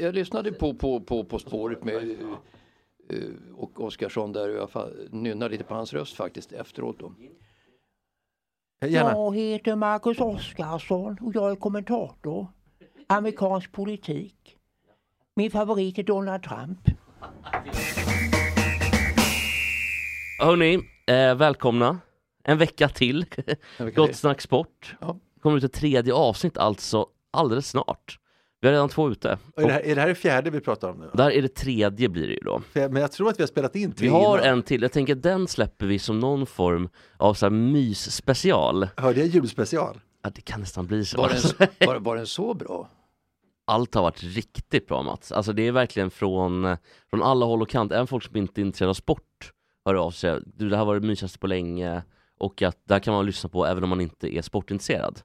Jag lyssnade på På, på, på spåret med eh, och Oskarsson där och jag nynnade lite på hans röst faktiskt efteråt. Då. Gärna. Jag heter Marcus Oskarsson och jag är kommentator. Amerikansk politik. Min favorit är Donald Trump. Hörni, eh, välkomna. En vecka till. En vecka Gott till. snack sport. Ja. Kommer ut ett tredje avsnitt alltså alldeles snart. Vi har redan två ute. Och är, det här, är det här det fjärde vi pratar om nu? Där är det tredje blir det ju då. Men jag tror att vi har spelat in tre Vi har innan. en till, jag tänker den släpper vi som någon form av så här mys-special. Hörde jag julspecial? Ja, det kan nästan bli så. Var, den, var, var den så bra? Allt har varit riktigt bra Mats. Alltså det är verkligen från, från alla håll och kant. Även folk som inte är intresserade av sport hör av sig. Du, det här var det mysigaste på länge och att där kan man lyssna på även om man inte är sportintresserad.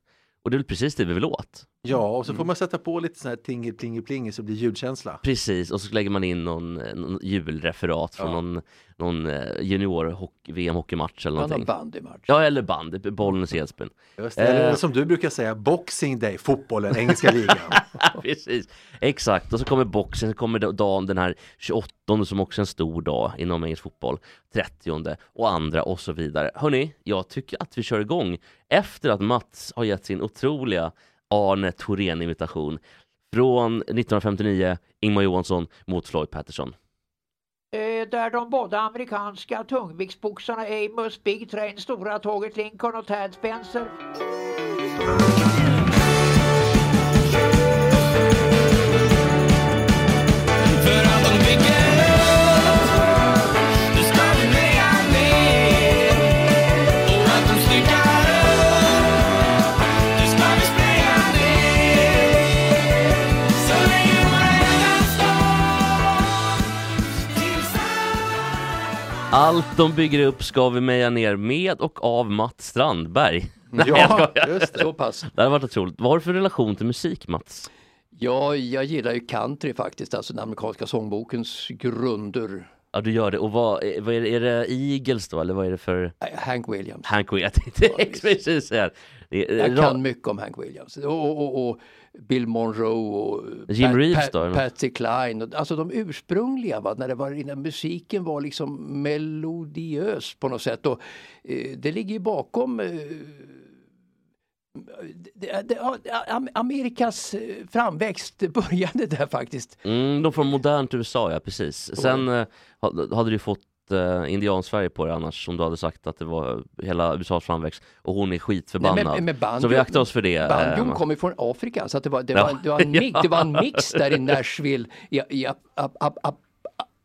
Och det är väl precis det vi vill åt. Ja, och så Mm. får man sätta på lite sån här tingi plingi plingi så blir ljudkänsla. Precis, och så lägger man in någon, någon julreferat från Ja. någon, någon eh, junior VM-hockeymatch eller Ja, någon någonting. bandymatch. Ja, eller band, Bollnäs Edsbyn. Just det. Eller Eh. som du brukar säga, Boxing Day, fotbollen, engelska ligan. Precis, exakt. Och så kommer boxen, så kommer dagen den här 28 som också är en stor dag inom engelsk fotboll, 30 och andra och så vidare. Hörni, jag tycker att vi kör igång efter att Mats har gett sin otroliga Arne Thorén-invitation från 1959, Ingmar Johansson mot Floyd Patterson. Eh, där de båda amerikanska tungviktsboxarna Amos Big Train, Stora Tåget Lincoln och Tad Spencer Allt de bygger upp ska vi meja ner med och av Mats Strandberg. Nej, jag Ja, skojar. just det. Så pass. Det hade varit otroligt. Vad har du för relation till musik Mats? Ja, jag gillar ju country faktiskt, alltså den amerikanska sångbokens grunder. Ja du gör det, och vad, är- vad är, det, är det Eagles då eller vad är det för Eh, Hank Williams. Hank Williams? Jag tänkte precis säga är- Jag kan mycket om Hank Williams. Och, och, och Bill Monroe och Jim Pat- Reeves Pat- då, eller? Patsy Cline. Och, alltså de ursprungliga, va? När, det var, när musiken var liksom melodiös på något sätt. Och, eh, det ligger ju bakom eh, det, det, Amerikas eh, framväxt började där faktiskt. Mm, de från modernt USA, ja precis. Sen eh, ha- hade du fått eh, indiansfärg på det annars om du hade sagt att det var hela USAs framväxt och hon är skitförbannad. Nej, men- men banjo- så vi aktar oss för det. Banjon eh, kom ju från Afrika så att det, var, det, Ja. var, det, var en mix, det var en mix där i Nashville i, i ap, ap, ap,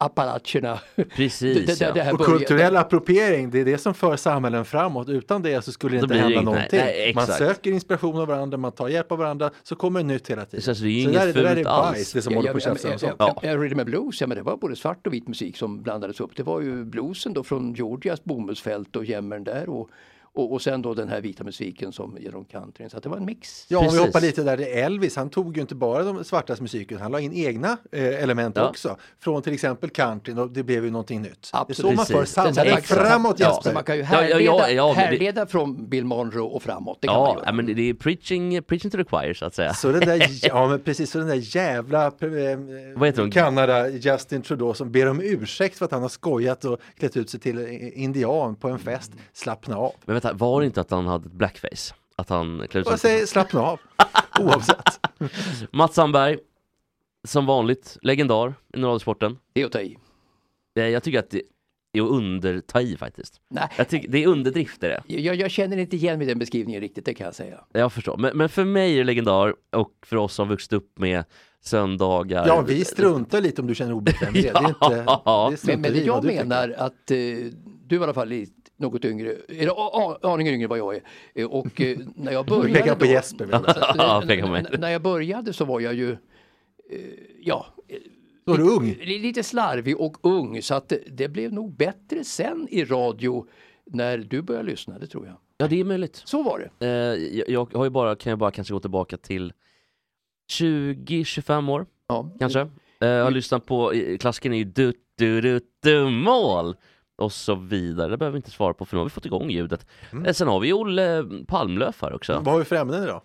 Appalacherna. Precis, det, det, det här Och började- kulturell appropriering, det är det som för samhällen framåt. Utan det så skulle det inte hända inget- någonting. nej, man söker inspiration av varandra, man tar hjälp av varandra, så kommer det nytt hela tiden. Så alltså, det är ju så inget där, det där är fult alls. bajs, det som Ja, håller ja, på att ja, tjafsa om ja, sånt. ja, ja, Rhythm and blues, ja, men det var både svart och vit musik som blandades upp. Det var ju bluesen då från Georgias bomullsfält och jämmern där och, och, och sen då den här vita musiken som genom countryn. Så att det var en mix. Ja, om vi Precis. hoppar lite där, det är Elvis, han tog ju inte bara de svartas musik, utan han la in egna eh, element Ja. också. Från till exempel countryn och det blev ju någonting nytt. det är Absolut. så man för Precis. sen- framåt ja, Jesper. så man kan ju härleda, ja, ja, det- härleda från Bill Monroe och framåt. Det Ja, men det det är preaching, preaching to the choir så att säga. Så den där, ja men precis, så den där jävla eh, Vad heter hon? Kanada Justin Trudeau som ber om ursäkt för att han har skojat och klätt ut sig till indian på en fest. Slappna av. Men vänta, var det inte att han hade ett blackface? Att han klädde jag säger slappna av. Oavsett. Mats Sandberg, som vanligt, legendar i radiosporten. Det är att ta i. Eh, Jag tycker att det är att underta i faktiskt. Nej, Jag tycker, det är underdrift är det. jag, jag känner inte igen mig i den beskrivningen riktigt, det kan jag säga. Jag förstår. Men, men för mig är det legendar och för oss som vuxit upp med söndagar. Ja, vi struntar lite om du känner obekvämlighet. Det är inte, det Ja. struntar Men, men det jag menar att eh, du i alla fall i, något yngre, eller aningen yngre än vad jag är. Eh, Och eh, när jag började pekar på Jesper. vill jag säga. Ja, peka på mig. N- När jag började så var jag ju, eh, ja, eh, är du ung. li- lite slarvig och ung så att det, blev nog bättre sen i radio när du började lyssna, det tror jag. Ja, det är möjligt. Så var det. Eh, jag, har ju bara, kan jag bara kanske gå tillbaka till 20-25 år Ja. kanske. Eh, jag har lyssnat på, eh, klassiken är ju du, du, du, du, mål och så vidare. Det behöver vi inte svara på för nu har vi fått igång ljudet. Eh, sen har vi Olle Palmlöf här också. Vad har vi för ämnen idag?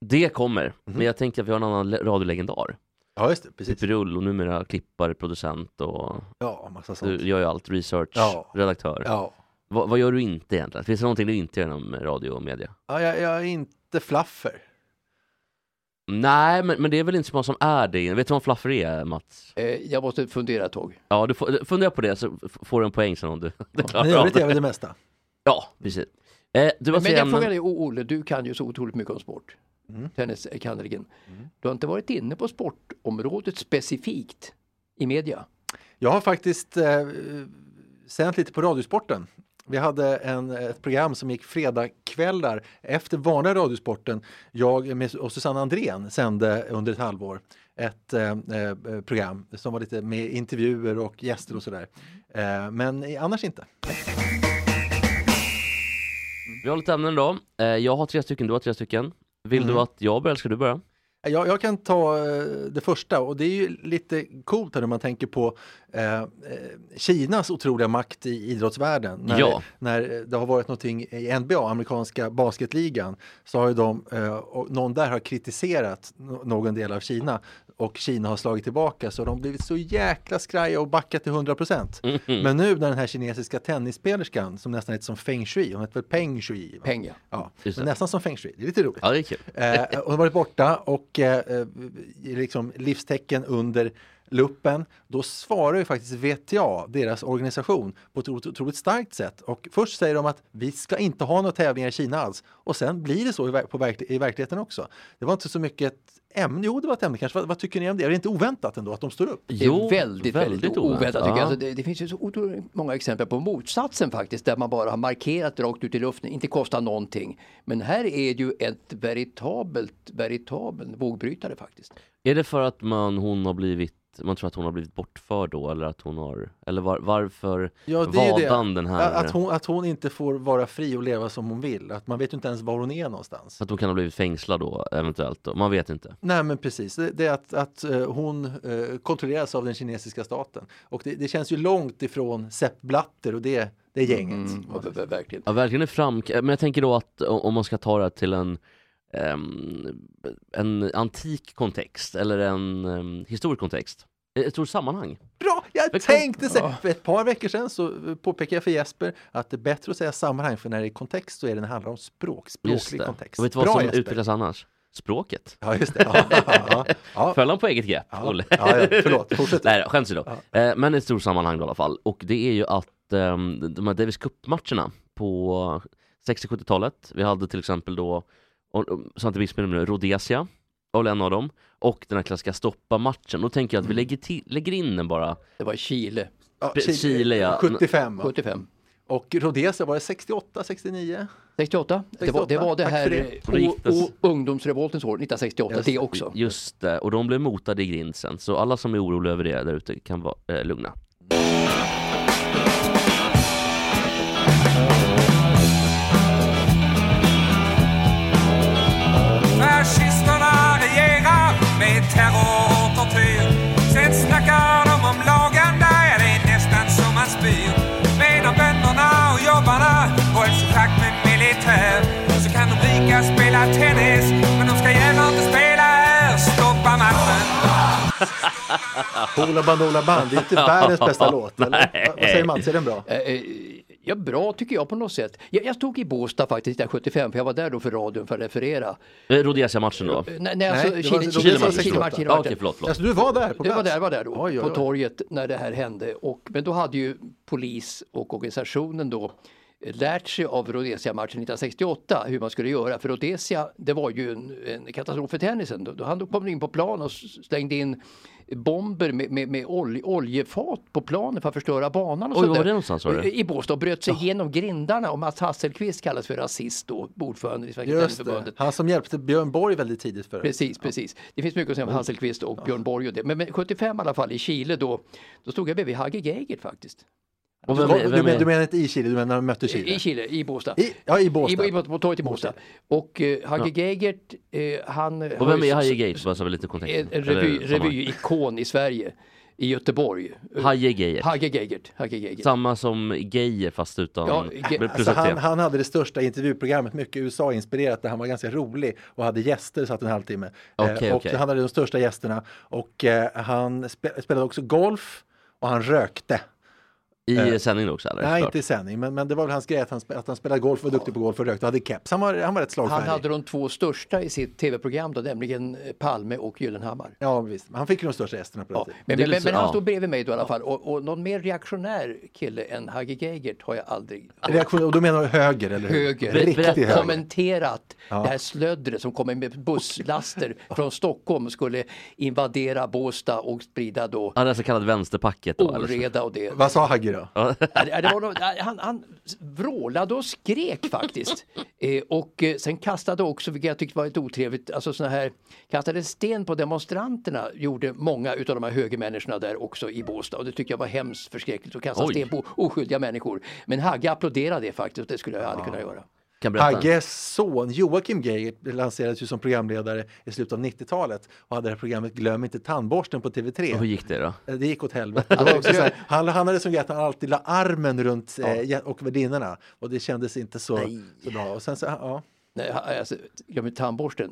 Det kommer, men jag tänkte att vi har en annan le- radiolegendar. Ja, just det. Precis. Pippi Rull och numera klippare, producent och Ja, massa sånt. du gör ju allt, research, Ja. redaktör. Ja. Vad, vad gör du inte egentligen? Finns det någonting du inte gör inom radio och media? Ja, jag, jag är inte flaffer. Nej, men, men det är väl inte så många som är det. Vet du vad en fluffer är, Mats? Eh, Jag måste fundera ett tag. Ja, du får, fundera på det så får du en poäng sen om du du klarar Men i av övrigt är väl det mesta. Ja, precis. Eh, du Men jag frågar dig, Olle, du kan ju så otroligt mycket om sport. Mm. Tennis är kannerligen. Du har inte varit inne på sportområdet specifikt i media? Jag har faktiskt eh, sänt lite på Radiosporten. Vi hade en, ett program som gick fredagkvällar efter vanliga Radiosporten. Jag med, och Susanne Andrén sände under ett halvår ett eh, eh, program som var lite med intervjuer och gäster och sådär. Eh, men annars inte. Vi har lite ämnen då. Eh, jag har tre stycken, du har tre stycken. Vill Mm. du att jag börjar eller ska du börja? Jag, jag kan ta eh, det första och det är ju lite coolt här när man tänker på eh, eh, Kinas otroliga makt i idrottsvärlden. När, Ja. när det har varit någonting i NBA, amerikanska basketligan, så har ju de, eh, någon där har kritiserat någon del av Kina och Kina har slagit tillbaka så de har blivit så jäkla skraja och backat till 100 procent. Mhm. Men nu när den här kinesiska tennisspelerskan som nästan heter som Feng Shui, hon heter väl Peng Shui? va? Pengar. Ja, det. nästan som Feng Shui, det är lite roligt. Ja, det är kul. Eh, och har varit borta och eh, eh, liksom livstecken under luppen. Då svarar ju faktiskt VTA, deras organisation, på ett otro- otroligt starkt sätt. Och först säger de att vi ska inte ha några tävlingar i Kina alls. Och sen blir det så i, på verk- i verkligheten också. Det var inte så mycket ett ämne, jo det var ett ämne kanske. Vad, vad tycker ni om det? Är det inte oväntat ändå att de står upp? Det är väldigt, väldigt, oväntat tycker jag. Ja. Alltså det, det finns ju så otroligt många exempel på motsatsen faktiskt, där man bara har markerat rakt ut i luften, inte kostar någonting. Men här är det ju ett veritabelt, veritabel vågbrytare faktiskt. Är det för att man, hon har blivit, man tror att hon har blivit bortförd då eller att hon har, eller var, varför Ja, vadan den här, Att hon, att hon inte får vara fri och leva som hon vill. Att man vet ju inte ens var hon är någonstans. att hon kan ha blivit fängslad då eventuellt då? Man vet inte. Nej men precis, det, det är att, att eh, hon eh, kontrolleras av den kinesiska staten. Och det, det känns ju långt ifrån Sepp Blatter och det, det gänget. Mm, ja, ver- ver- verkligen. Ja, verkligen är fram... Men jag tänker då att om man ska ta det här till en en antik kontext eller en um, historisk kontext. Ett stort sammanhang. Bra! Jag Men- tänkte säga, för ett par veckor sedan så påpekade jag för Jesper att det är bättre att säga sammanhang för när det är kontext så är det när det handlar om språk, språklig kontext. Och vet du vad Bra som Jesper! utvecklas annars? Språket. Ja just det. Ja, ja, ja. Föll han på eget grepp? Ja, Olle? ja, ja, förlåt, fortsätt. Nej, då, skämt åsido. Eh, Men ett stort sammanhang då, i alla fall. Och det är ju att ehm, de här Davis Cup-matcherna på 60-70-talet, vi hade till exempel då, och- och- visste nu, Rhodesia var en av dem, och den här klassiska stoppa-matchen. Då tänker jag att vi lägger, till, lägger in den bara. Det var Chile, Ja, Chile, Chile, ja. 75. va? 75. Och Rhodesia var det 68, 69? 68, det var det, var det här det. Och det gick det- o- o- ungdomsrevoltens år, 1968, Just det det. också. Just det, och de blev motade i grind sen. Så alla som är oroliga över det där ute kan vara eh, lugna. Terror och tortyr. Sen snackar de om lagen där det är nästan som man spyr. Medan bönderna och jobbarna hålls i schack med militär. Så kan de rika spela tennis, men de ska gärna inte spela här. Stoppa matchen. Hoola Bandoola Band, det är inte världens bästa låt. Eller? Vad- Vad säger Mats, är den bra? Eh, eh, Ja, bra tycker jag på något sätt. Jag, jag stod i Båstad faktiskt 1975, för jag var där då för radion för att referera. Eh, Rhodesia-matchen då? Eh, Nej, nej alltså Chile-matchen, Ja, okej, förlåt, förlåt. Alltså, du var där på plats? var där, var där då, Oj, oj, på oj. torget när det här hände. Och, men då hade ju polis och organisationen då lärt sig av Rhodesia-matchen 1968 hur man skulle göra. För Rhodesia, det var ju en, en katastrof för tennisen. Då, då han kom in på plan och slängde in bomber med, med, med olj, oljefat på planen för att förstöra banan. Och Oj, sånt var var det någonstans, sa du? I Båstad och bröt sig igenom grindarna och Mats Hasselqvist kallas för rasist då, ordförande i Svenska det. Tennisförbundet. Han som hjälpte Björn Borg väldigt tidigt för Precis, precis. Det finns mycket att säga om Hasselqvist och Björn Borg och det. Men, men 75 i alla fall i Chile då, då stod jag bredvid Hagge Geigert faktiskt. Och Du, vem, du, vem men, du menar inte i Chile, du menar när de mötte Chile? I Chile, i Båstad. I, ja, i Båstad. I, i, på torget i Båstad. Och eh, Hagge Geigert, eh, han... och vem är Haje Gage? Bara så vi lite kontext. En, revy, revyikon i Sverige, i Göteborg. Haje Geijer. Hagge Geigert. Hagge Geigert. Samma som Geijer fast utan Ja, Ge- Alltså han, han hade det största intervjuprogrammet, mycket USA-inspirerat, där han var ganska rolig och hade gäster, satt en halvtimme. Okej, eh, och okej. han hade de största gästerna och eh, han spe, spelade också golf och han rökte. I Eh, sändningen också eller? Nej, inte i sändning, men, men det var väl hans grej att han, spe- att han spelade golf, var duktig på golf och rökte och hade keps. Han var, han var rätt Han slagfärdig. hade de två största i sitt tv-program då, nämligen eh, Palme och Gyllenhammar. Ja, visst. Han fick ju de största gästerna på den Ja, tiden. men, men, men så- han ja. stod bredvid mig då i alla fall och, och någon mer reaktionär kille än Hagge Geigert har jag aldrig Reaktion, och då menar du höger, eller hur? höger, Riktig Berätta. höger. kommenterat det här slöddret som kommer med busslaster från Stockholm och skulle invadera Båstad och sprida då Ja, det så kallat vänsterpacket då oreda och det. Vad sa Hagge då? Ja, det- var nog- han, han vrålade och skrek faktiskt. Eh, och eh, sen kastade också, vilket jag tyckte var lite otrevligt, alltså såna här, kastade sten på demonstranterna gjorde många utav de här högermänniskorna där också i Båstad. Och det tycker jag var hemskt förskräckligt att kasta Oj. sten på oskyldiga människor. Men Hagge applåderade det faktiskt och det skulle jag aldrig kunna göra. Kan berätta. Hagges son Joakim Geigert lanserades ju som programledare i slutet av 90-talet och hade det här programmet Glöm inte tandborsten på TV3. Och hur gick det då? Eh, Det gick åt helvete. Här, han, han hade som grej att han alltid la armen runt eh, ja. och värdinnorna och det kändes inte så, så bra. Och sen så, ja, Nej, alltså, jag med tandborsten,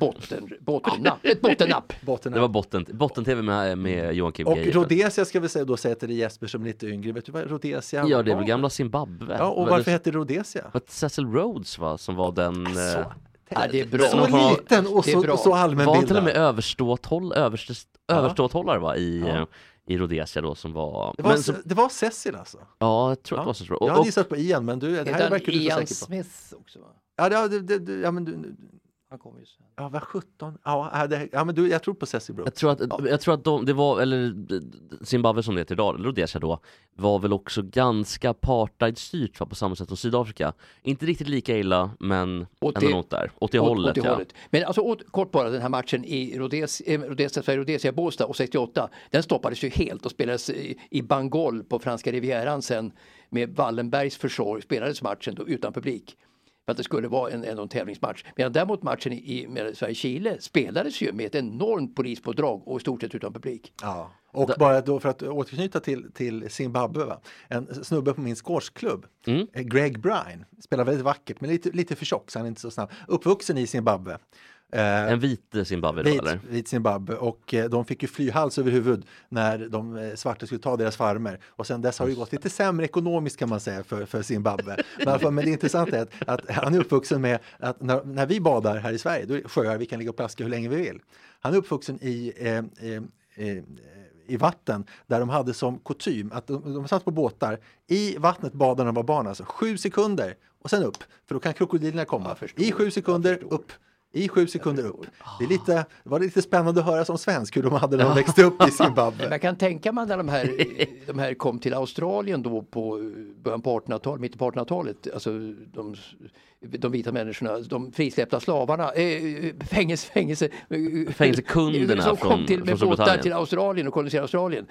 botten, bottennapp, ett bottennapp. botten Det var botten, botten-tv med, med Joakim Och Geijer. Rhodesia ska vi säga, då säga till dig Jesper som är lite yngre. Vet du vad Rhodesia Ja, det är var? väl gamla Zimbabwe? Ja, och varför det, hette det Rhodesia? var det Cecil Rhodes va, som var den... eh, Ja, det är bra. Så liten och så, och så var han till och allmänbildad. med överståthåll, överste, överståthållare va, i, eh, i Rhodesia då som var... Det var, men som, det var Cecil alltså? ja, jag tror att det Ja. var Cecil Jag hade Och, gissat på Ian, men du, det här verkar du så Ian säker på. Smith också? Va? Ja, det, det, det, det, ja men du, Han kom ju sen. ja, vad 17? Ja, ja, det, ja men du, jag tror på Cecil Brooks. jag tror att, jag tror att de, det var, eller Zimbabwe som det heter idag, eller Rhodesia då, var väl också ganska apartheid-styrt va, på samma sätt som Sydafrika. Inte riktigt lika illa, men Åt ändå det- något där. Åt det Åt- hållet, åt det ja. hållet. Men alltså åt, kort bara den här matchen i Rhodesia, eh, Rhodesia, Sverige, Rhodesia, Båstad och 68. Den stoppades ju helt och spelades i, i Bangol på franska rivieran sen med Wallenbergs försorg spelades matchen då utan publik. För att det skulle vara en, en, tävlingsmatch. Medan däremot matchen i, med Sverige-Chile spelades ju med ett enormt polispådrag och i stort sett utan publik. Ja. Och bara då för att återknyta till, till Zimbabwe, va? en snubbe på min squashklubb, Mm. Greg Brine, spelar väldigt vackert men lite, lite för tjock så han är inte så snabb. Uppvuxen i Zimbabwe. Eh, En vit Zimbabwe då Vit, eller? vit Zimbabwe och eh, de fick ju fly hals över huvud när de eh, svarta skulle ta deras farmer. Och sen dess har det gått lite sämre ekonomiskt kan man säga för, för Zimbabwe. Men, det intressanta är att, att han är uppvuxen med att när, när vi badar här i Sverige, då är det sjöar, vi kan ligga och plaska hur länge vi vill. Han är uppvuxen i eh, eh, eh, i vatten där de hade som kutym att de, de satt på båtar i vattnet badade när de var barn, alltså sju sekunder och sen upp, för då kan krokodilerna komma. I sju sekunder upp. I sju sekunder upp. Det, är lite, det var lite spännande att höra som svensk hur de hade när de växte upp i Men Zimbabwe. jag kan tänka mig när de här, de här kom till Australien då på början på 1800-talet, mitten på 1800-talet, alltså de, de vita människorna, de frisläppta slavarna, eh, fängelse, fängelse, Fängelsekunderna som kom till med båtar till Australien och koloniserade Australien.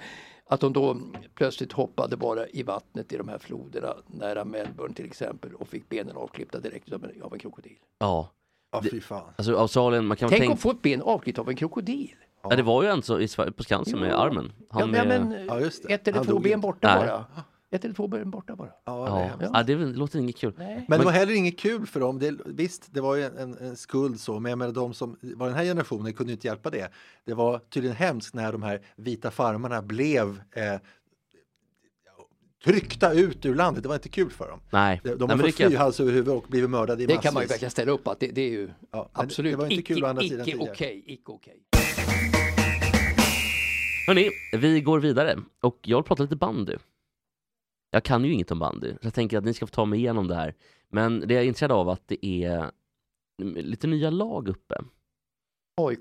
Att de då plötsligt hoppade bara i vattnet i de här floderna nära Melbourne till exempel och fick benen avklippta direkt av en, av en krokodil. Ja. Ja, fy fan. Alltså Australien, man kan Tänk tänka... att få ett ben avklippt av en krokodil. Ja, det var ju en så i Sverige, på Skansen med armen. Han ja, med... men, Ja, just det. ett eller två ben borta Nej. bara. Ett eller två ben borta bara. Ja, det Ja. Ja, det, låter inget kul. Nej. Men det var heller inget kul för dem. Det, visst, det var ju en, en, en skuld så, men jag menar, de som var den här generationen kunde ju inte hjälpa det. Det var tydligen hemskt när de här vita farmarna blev eh, tryckta ut ur landet. Det var inte kul för dem. Nej. De, de Nej, har fått det fly hals över huvud och blivit mördade i Det massvis. kan man ju verkligen ställa upp att det, det är ju Ja, absolut det var inte icke, kul å andra sidan icke okej, icke okej. Hörni, vi går vidare och jag vill prata lite bandy. Jag kan ju inget om bandy, så jag tänker att ni ska få ta mig igenom det här. Men det jag är intresserad av att det är lite nya lag uppe. AIK.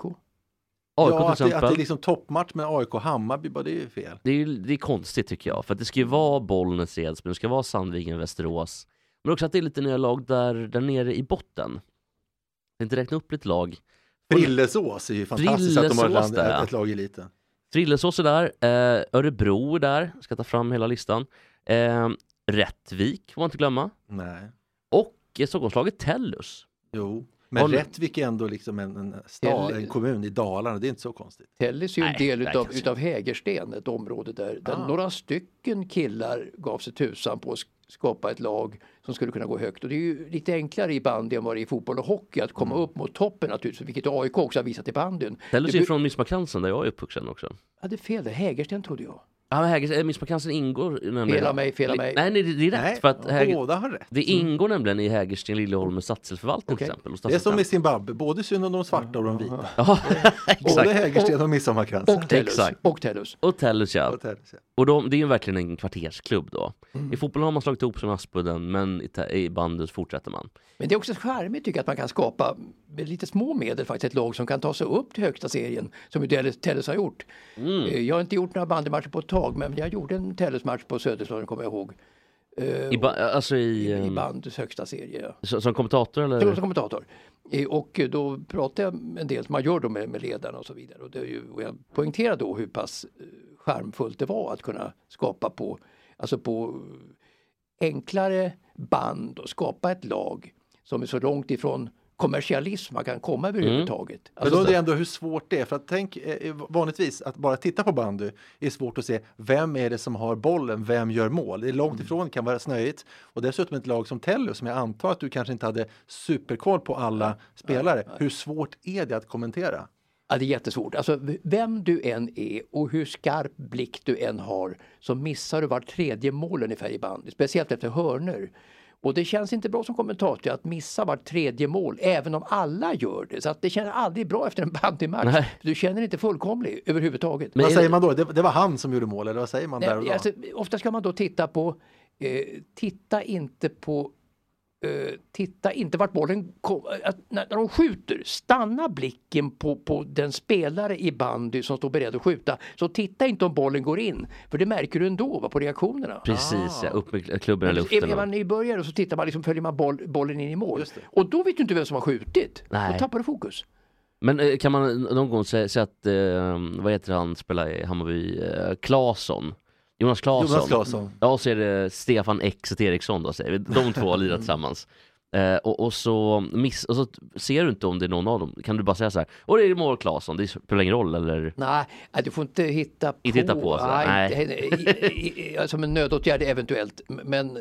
AIK ja, till att det, att det exempel. är liksom toppmatch med AIK-Hammarby, bara det är ju fel. Det är, det är konstigt tycker jag, för att det ska ju vara Bollnäs, Edsbyn, det ska vara Sandviken, Västerås. Men också att det är lite nya lag där, där nere i botten. Jag tänkte räkna upp lite lag. Frillesås är ju fantastiskt att de har land, där, ett, ett lag i eliten. Frillesås är där, eh, Örebro är där, ska ta fram hela listan. Eh, Rättvik får man inte glömma. Nej, Och Stockholmslaget Tellus. jo. Men Håller- Rättvik är ändå liksom en, en stad, en kommun i Dalarna, det är inte så konstigt. Tellis är ju en del utav, utav Hägersten, ett område där, där Ah. några stycken killar gav sig tusan på att sk- skapa ett lag som skulle kunna gå högt. Och det är ju lite enklare i bandy än vad det är i fotboll och hockey att komma upp mot toppen naturligtvis, vilket AIK också har visat i bandyn. Tellus Det är ju från Midsommarkransen där jag är uppvuxen också. Jag hade fel där, Hägersten trodde jag. Ja, men Hägers- eh, Midsommarkransen ingår nämligen... Fel av mig, fel av mig. Nej, nej, det är rätt. Nej, för att Häger... båda har rätt. Det ingår nämligen i Hägersten, Liljeholmens stadsdelsförvaltning Okej. till exempel. och Det är som i. Zimbabwe, både synd om de svarta och de vita. Ja, Både exakt. Hägersten och Midsommarkransen. Och Tellus. Och Tellus ja. Och Tellus, ja. Och de, det är ju verkligen en kvartersklubb då. Mm. I fotbollen har man slagit ihop som Aspudden, men i, i bandet fortsätter man. Men det är också charmigt tycker jag att man kan skapa med lite små medel faktiskt ett lag som kan ta sig upp till högsta serien som ju Tellus har gjort. Mm. Eh, Jag har inte gjort några bandymatcher på ett tag men jag gjorde en Tellus-match på Söderslagen kommer jag ihåg. Eh, I, ba- alltså i, i, ehm, bandys högsta serie. Ja. som kommentator eller? Som, som kommentator. Eh, Och då pratade jag en del som man gör då med, med ledarna och så vidare. Och, det är ju, och jag poängterade då hur pass eh, charmfullt det var att kunna skapa på, alltså på enklare band och skapa ett lag som är så långt ifrån kommersialism man kan komma överhuvudtaget. Men Alltså, då är det ändå hur svårt det är. För att tänk eh, vanligtvis att bara titta på bandy är svårt att se vem är det som har bollen, vem gör mål. Det är Mm. långt ifrån, det kan vara snöigt. Och dessutom ett lag som Tellus som jag antar att du kanske inte hade superkoll på alla spelare. Hur svårt är det att kommentera? Ja, det är jättesvårt. Alltså, vem du än är och hur skarp blick du än har så missar du var tredje mål ungefär i bandy, speciellt efter hörnor. Och det känns inte bra som kommentator att missa var tredje mål, även om alla gör det. Så att det känns aldrig bra efter en bandymatch. Nej. Du känner inte fullkomlig överhuvudtaget. Men vad säger det- man då? Det, det var han som gjorde mål, eller vad säger man där och då? Nej, alltså, ofta ska man då titta på, eh, titta inte på eh, titta inte vart bollen kom, att när, när de skjuter, stanna blicken på, på den spelare i bandy som står beredd att skjuta. Så titta inte om bollen går in, för det märker du ändå va, på reaktionerna. Precis, ja, upp med klubben i Är, luften. är och- man nybörjare så tittar man liksom, följer man boll, bollen in i mål. Och då vet du inte vem som har skjutit. Nej. Då tappar du fokus. Men eh, kan man någon gång säga, säga att, eh, vad heter han, spelar i Hammarby, eh, Claesson? Jonas Claesson. Jonas Claesson. Ja, och så är det Stefan Exet Eriksson då säger vi. De två lirar tillsammans. Eh, och, och, så miss, och så ser du inte om det är någon av dem. Kan du bara säga så här, och det är mål Claesson, det spelar ingen roll eller? Nej, nej, du får inte hitta på. Inte hitta på, alltså. nej, inte- i- Som en nödåtgärd eventuellt. Men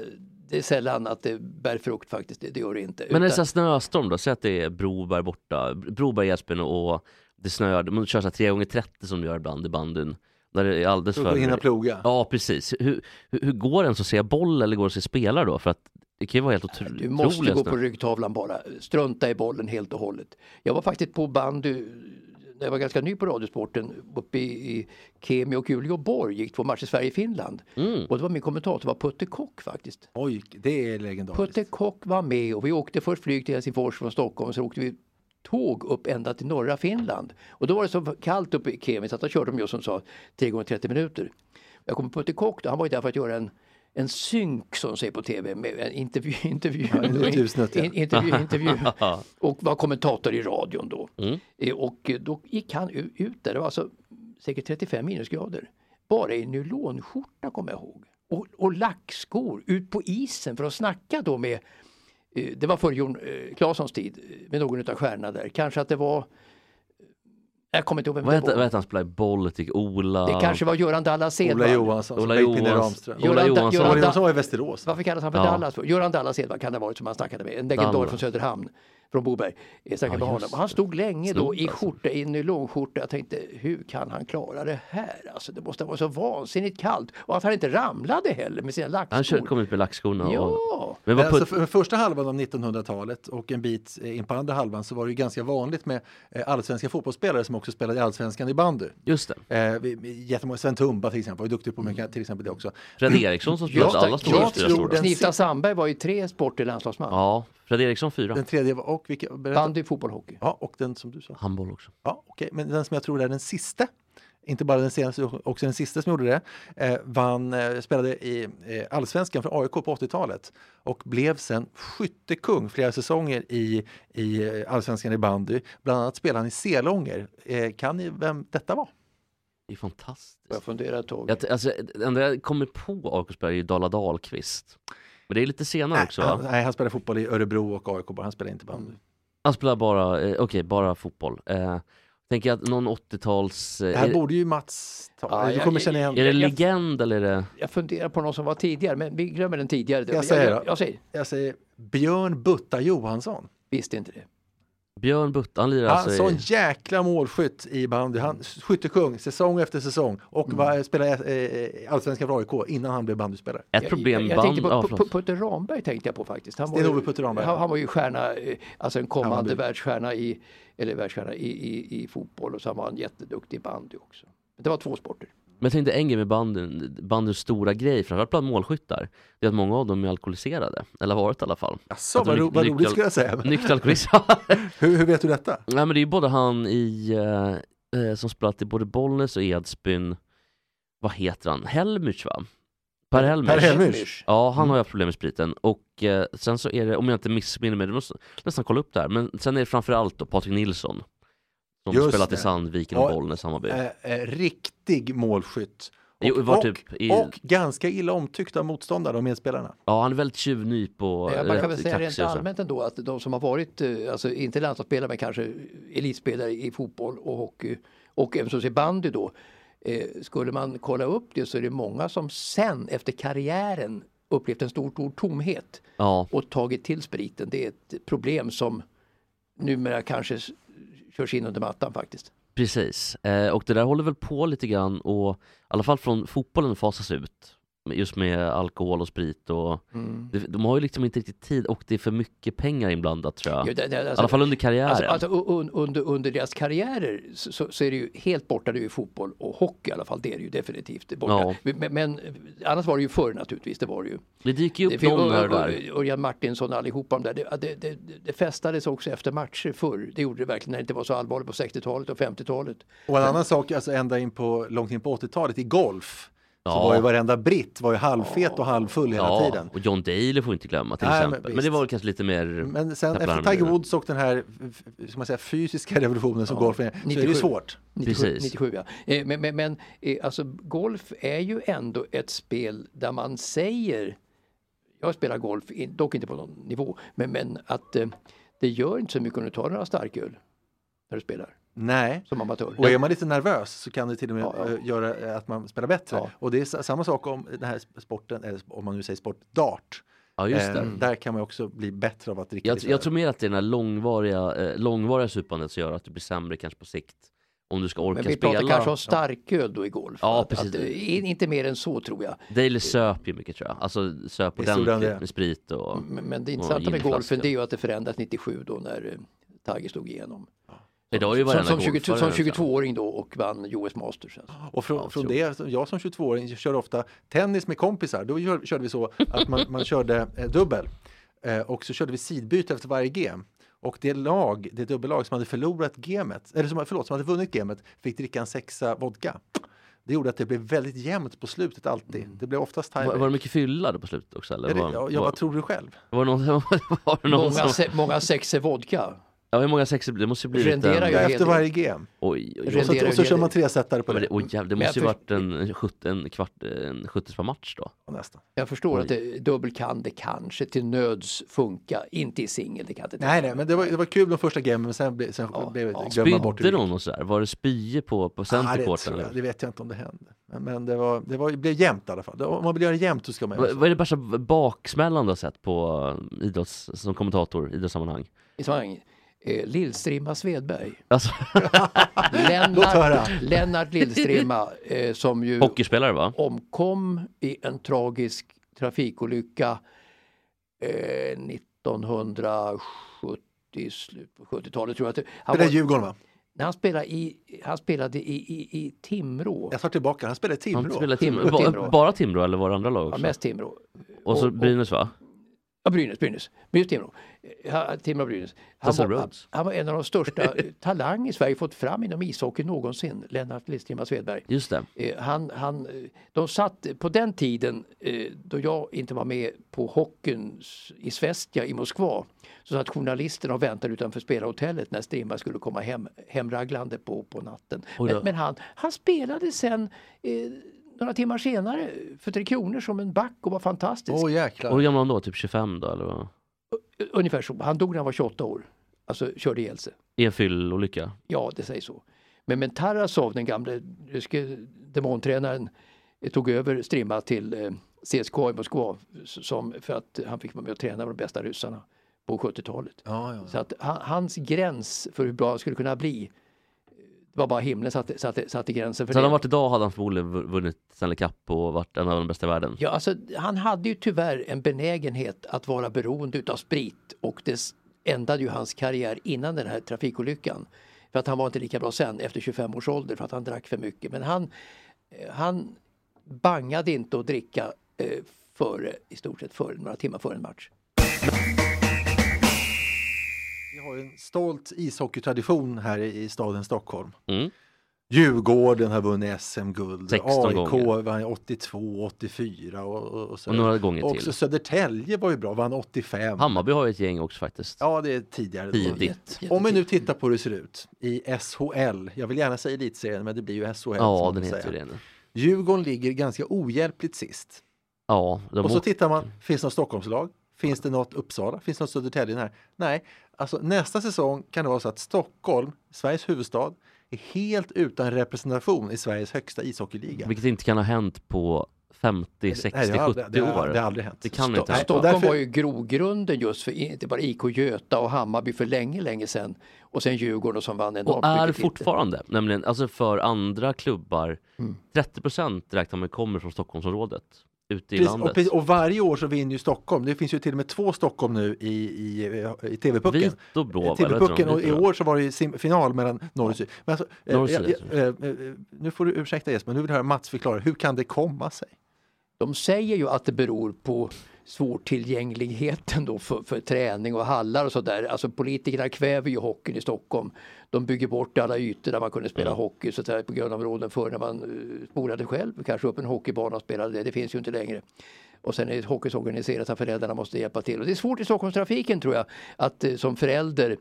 det är sällan att det bär frukt faktiskt. Det, det gör det inte. Men en Utan- sån här snöstorm då, säg att det är Broberg borta, Broberg, Esbjörn och det snöar, man kör så här 3 gånger 30 som du gör ibland i bandyn. Där det är alldeles för... hinna ploga. Ja, precis. Hur, hur, hur går det ens att se boll eller går det att se spelare då? För att det kan ju vara helt otroligt. Du måste gå på ryggtavlan bara. Strunta i bollen helt och hållet. Jag var faktiskt på bandy när jag var ganska ny på Radiosporten uppe i, i Kemi och Uleåborg gick två matcher Sverige-Finland. Mm. Och det var min kommentator var Putte Kock faktiskt. Oj, det är legendariskt. Putte Kock var med och vi åkte först flyg till Helsingfors från Stockholm och så åkte vi tåg upp ända till norra Finland. Och då var det så kallt uppe i Kemi så att då körde de just som sa 3 gånger 30 minuter. Jag kommer på Putte Kock då, han var ju där för att göra en en synk som säger på tv med en intervju, intervju, Ja, en intervju, intervju och var kommentator i radion då. Mm. Eh, Och då gick han ut där, det var alltså säkert 35 minusgrader. Bara i nylonskjorta kommer jag ihåg. Och, och lackskor ut på isen för att snacka då med det var före Jon eh, Claessons tid eh, med någon utav stjärnorna där. Kanske att det var jag kommer inte ihåg vem Vad det heter, vad var. heter han spelar i Baltic? Ola? Det kanske var Göran Dallas Ola Edvard. Johansson, Ola Ola Pinne Johans- Ramström. Ola Johansson. Ola Johansson var i Västerås. va? Varför kallas han för Ja. Dallas? Göran Dallas Edvard kan det ha varit som han snackade med. En legendar från Söderhamn. Från Boberg. Jag snackade Ja, med honom. Han stod länge då Snobb, i alltså. skjorta, i nylonskjorta. Jag tänkte, hur kan han klara det här? Alltså, det måste vara så vansinnigt kallt. Och att han inte ramlade heller med sina Han kör, lackskor. kom ut med lackskorna. Och, Ja, men Men alltså för första halvan av 1900-talet och en bit eh, in på andra halvan så var det ju ganska vanligt med eh, allsvenska fotbollsspelare som också spelade i allsvenskan i bandy. just det. Eh, jättemånga, Sven Tumba till exempel var ju duktig på mycket, till exempel det också. Fred Eriksson som spelade Ja, alla stora Knifta Sandberg var ju tre sporter landslagsman. Ja, Fred Eriksson fyra. Den tredje var, och vilka, berätta. Bandy, fotboll, hockey. Ja, och den som du sa. Handboll också. Ja, okej, men den som jag tror är den sista, inte bara den senaste, också den sista som gjorde det, eh, vann, eh, spelade i eh, allsvenskan för AIK på 80-talet och blev sen skyttekung flera säsonger i, i eh, allsvenskan i bandy. Bland annat spelade han i Selånger. Eh, kan ni vem detta var? Det är fantastiskt. Jag funderar ett tag. Jag, alltså, det enda jag kommer på AIK-spelare är ju Dala Dahlqvist. Men det är lite senare också han, va? nej, han spelade fotboll i Örebro och AIK bara, han spelade inte bandy. Han spelar bara, eh, okej, bara fotboll. Eh, tänker att någon 80-tals... Eh, Det här är, borde ju Mats ta. Ja, du jag- kommer känna igen är det legend eller är det... Jag funderar på någon som var tidigare, men vi glömmer den tidigare. jag säga jag, då? jag säger, Jag säger Björn Butta Johansson. visste inte det. Björn Butt, han lirar Han alltså sån i... jäkla målskytt i bandy. Han skyttekung säsong efter säsong och Mm. var, spelade eh, allsvenskan för AIK innan han blev bandyspelare. Ett problem jag, jag band... tänkte på, på Putte Ramberg tänkte jag på faktiskt. Han var, ju, Putte Ramberg. han, han var ju stjärna, eh, alltså en kommande världsstjärna i, eller världsstjärna i, i, i fotboll och så var han jätteduktig i bandy också. Det var två sporter. Men jag tänkte en grej med bandyn, bandyns stora grej, framförallt bland målskyttar, det är att många av dem är alkoholiserade. Eller har varit i alla fall. Jaså, vad, ro, roligt skulle jag säga. Nykter alkoholist. Ja, Hur, hur vet du detta? Nej men det är ju både han i, eh, eh, som spelat i både Bollnäs och Edsbyn, vad heter han, Helmich va? Per Helmich. Per Helmich. Ja, han Mm. har ju haft problem med spriten. Och eh, sen så är det, om jag inte missminner mig, du måste nästan kolla upp det här, men sen är det framförallt då Patrik Nilsson. Som Just spelat i det. Sandviken och Bollnäs, Hammarby. Eh, eh, riktig målskytt. Och, Jo, var och, typ i- och ganska illa omtyckt av motståndare och medspelarna. Ja, han är väldigt tjuvnyp och Ja, man kan väl säga rent och så. allmänt ändå att de som har varit, eh, alltså inte landslagsspelare men kanske elitspelare i fotboll och hockey och även så i bandy då. Eh, skulle man kolla upp det så är det många som sen efter karriären upplevt en stor, stor tomhet Ja, och tagit till spriten. Det är ett problem som numera kanske körs in under mattan faktiskt. precis. Eh, och det där håller väl på lite grann och i alla fall från fotbollen fasas ut. Just med alkohol och sprit och det, de har ju liksom inte riktigt tid och det är för mycket pengar inblandat tror jag. Ja, det- det- I alltså- alla fall under karriären. Alltså, alltså un, under, under deras karriärer så, så, är det ju helt borta det är ju fotboll och hockey i alla fall. Det är det ju definitivt borta. Ja. Men, men annars var det ju förr naturligtvis. Det var det ju. det dyker ju Det upp fick- någon här där. Örjan Martinsson och allihopa de där. Det, det, det, det festades också efter matcher förr. Det gjorde det verkligen när det inte var så allvarligt på 60-talet och 50-talet. Och en annan sak, alltså ända in på, långt in på 80-talet i golf. Så Ja. var ju varenda britt var ju halvfet och halvfull hela Ja, tiden. och John Daly får inte glömma till Nej, men exempel. Men, det visst. var väl kanske lite mer... Men sen efter Tiger. Woods och den här ska man säga, fysiska revolutionen som Ja, golfen är, så är det 97. ju svårt. 97, Precis. 97 ja. Eh, Men, men, men eh, alltså golf är ju ändå ett spel där man säger, jag spelar golf, dock inte på någon nivå, men, men att eh, det gör inte så mycket om du tar några starköl när du spelar Nej. som amatör. Och är man lite nervös så kan det till och med Ja, ja. eh, göra eh, att man spelar bättre. Ja. Och det är sa- samma sak om den här sporten, eller om man nu säger sport, dart. Ja, just det. Eh, Där kan man också bli bättre av att dricka Jag, lite jag tror mer att det är den här långvariga, eh, långvariga supandet som gör att du blir sämre kanske på sikt. Om du ska orka men vi spela. pratar kanske om starköl då i golf. Ja, Att- precis. Att, in- inte mer än så tror jag. Daily söp ju mycket tror jag. Alltså söp ordentligt det? med sprit och... Men, men det intressanta med golfen det är ju att det förändrades 97 då när eh, Tiger slog igenom. Idag är ju Som, som, 20, golfare som nästan. 22-åring då och vann US Masters. Alltså. Och från, Ja, från det, jag som 22-åring kör ofta tennis med kompisar. Då gör, körde vi så att man, man körde eh, dubbel eh, och så körde vi sidbyte efter varje game. Och det lag, det dubbellag som hade förlorat gamet, eller som, förlåt, som hade vunnit gamet fick dricka en sexa vodka. Det gjorde att det blev väldigt jämnt på slutet alltid. Det blev oftast Var, tiebreak. var det mycket fylla på slutet också eller? Var, ja, ja, var, vad tror du själv? var det någon, var någon Många, som... se, många sexer vodka. Ja, hur många sexor blir det? Det måste ju bli Renderar en... ju Ja, helt- efter varje game. Oj, oj, oj. Och så, och så kör man tresetare på Men det. det, oj, jävlar, det Men måste ju jag varit en, en, sjut- en kvart, en 70 per match då. Nästan. Jag förstår Oj. att det, dubbel kan det kanske till nöds funka, inte i singel. Det kan inte Nej, nej, men det var, det var kul de första gamen men sen, ble, sen Ja, blev ja. det, glömde man bort Spydde det någon och sådär? Var det spyor på, på Ah, det, centercourten? jag, eller? det vet jag inte om det hände. Men, men det, var, det, var, det blev jämnt i alla fall. Det- Om man vill göra det jämnt så ska man Vad göra vad är det värsta baksmällan du har sett på idrotts, som kommentator i idrottssammanhang? i sammanhanget. Eh, Lillstrimma Svedberg. Alltså. Lennart, Lennart Lillstrimma eh, som ju hockeyspelare va? omkom i en tragisk trafikolycka eh, 1970, i slutet på 70-talet tror jag. det- Han, Det var, Djurgården va? han, spelade i, han spelade i, i, i Timrå. Jag tar tillbaka, han spelade i Han Timrå. spelade Timrå, Timrå. Ba- Timrå. Bara Timrå eller var det andra lag Ja, också? mest Timrå. och så och- Brynäs va? Ja, Brynäs, Brynäs. Brynäs Timrå. Eh, Timrå Brynäs. Han var, han, var en av de största eh, talang i Sverige fått fram inom ishockey någonsin, Lennart Lillstrimma Svedberg. Just det. Eh, han, han, de satt på den tiden då jag inte var med på hockeyn i Svestia i Moskva så satt journalisterna och väntade utanför spelarhotellet när Strimma skulle komma hem, hemraglande på, på natten. Men, men han, han spelade sen eh, några timmar senare för Tre Kronor som en back och var fantastisk. Åh hur gammal var han då? Typ 25 då eller vad? Ungefär så. Han dog när han var 28 år. Alltså körde ihjäl sig. I en fyllolycka? Ja, det sägs så. Men, men Tarasov, den gamle ryske demontränaren, eh, tog över Strimma till eh, CSKA i Moskva som, för att han fick vara med och träna med de bästa ryssarna på 70-talet. Ja, ja. Så att han, hans gräns för hur bra han skulle kunna bli var bara himlen satte, satte, satte gränsen för Så hade han det. varit idag hade han förmodligen vu- vunnit Stanley Cup och varit en av de bästa i världen. Ja, alltså, han hade ju tyvärr en benägenhet att vara beroende utav sprit och det ändade ju hans karriär innan den här trafikolyckan. För att han var inte lika bra sen efter 25 års ålder för att han drack för mycket. Men han, eh, han bangade inte att dricka eh, före, i stort sett före, några timmar före en match. Vi har en stolt ishockeytradition här i staden Stockholm. Mm. Djurgården har vunnit SM-guld. 16 AIK gånger. vann 82, 84 och, och, och, så. Och några gånger till. också Södertälje var ju bra, vann 85. Hammarby har ju ett gäng också faktiskt. Ja, det är tidigare. Tidigt. Om vi nu tittar på hur det ser ut i SHL. Jag vill gärna säga elitserien, men det blir ju SHL. Ja, den heter det nu. Djurgården ligger ganska ohjälpligt sist. Ja, de Och så åkte- tittar man, finns det något Stockholmslag? Finns det något Uppsala? Finns det något Södertälje här? Nej, alltså nästa säsong kan det vara så att Stockholm, Sveriges huvudstad, är helt utan representation i Sveriges högsta ishockeyliga. vilket inte kan ha hänt på 50, 60, Nej, det har aldrig- 70 det har- år. det har aldrig hänt. Det kan Sto- inte hända. Stockholm Därför- var ju grogrunden just för inte bara IK Göta och Hammarby för länge, länge sedan. Och sen Djurgården som vann enormt Och är fortfarande, nämligen alltså för andra klubbar, Mm. 30% räknar man kommer från Stockholmsområdet, ute i Precis, landet. och, precis, och varje år så vinner ju Stockholm. Det finns ju till och med två Stockholm nu i, i, i TV-pucken. Vit och blå, heter TV-pucken och i år så var det ju final mellan norr och syd. Men alltså, eh, Norr syd, jag- eh, eh, nu får du ursäkta Jesper, nu vill jag höra Mats förklara. Hur kan det komma sig? De säger ju att det beror på svårtillgängligheten då för, för träning och hallar och sådär. Alltså politikerna kväver ju hockeyn i Stockholm. De bygger bort alla ytor där man kunde spela hockey så säga, på grönområden förr när man uh, spolade själv, kanske upp en hockeybana och spelade det. Det finns ju inte längre. Och sen är hockey så organiserat att föräldrarna måste hjälpa till. Och det är svårt i Stockholmstrafiken tror jag att eh, som förälder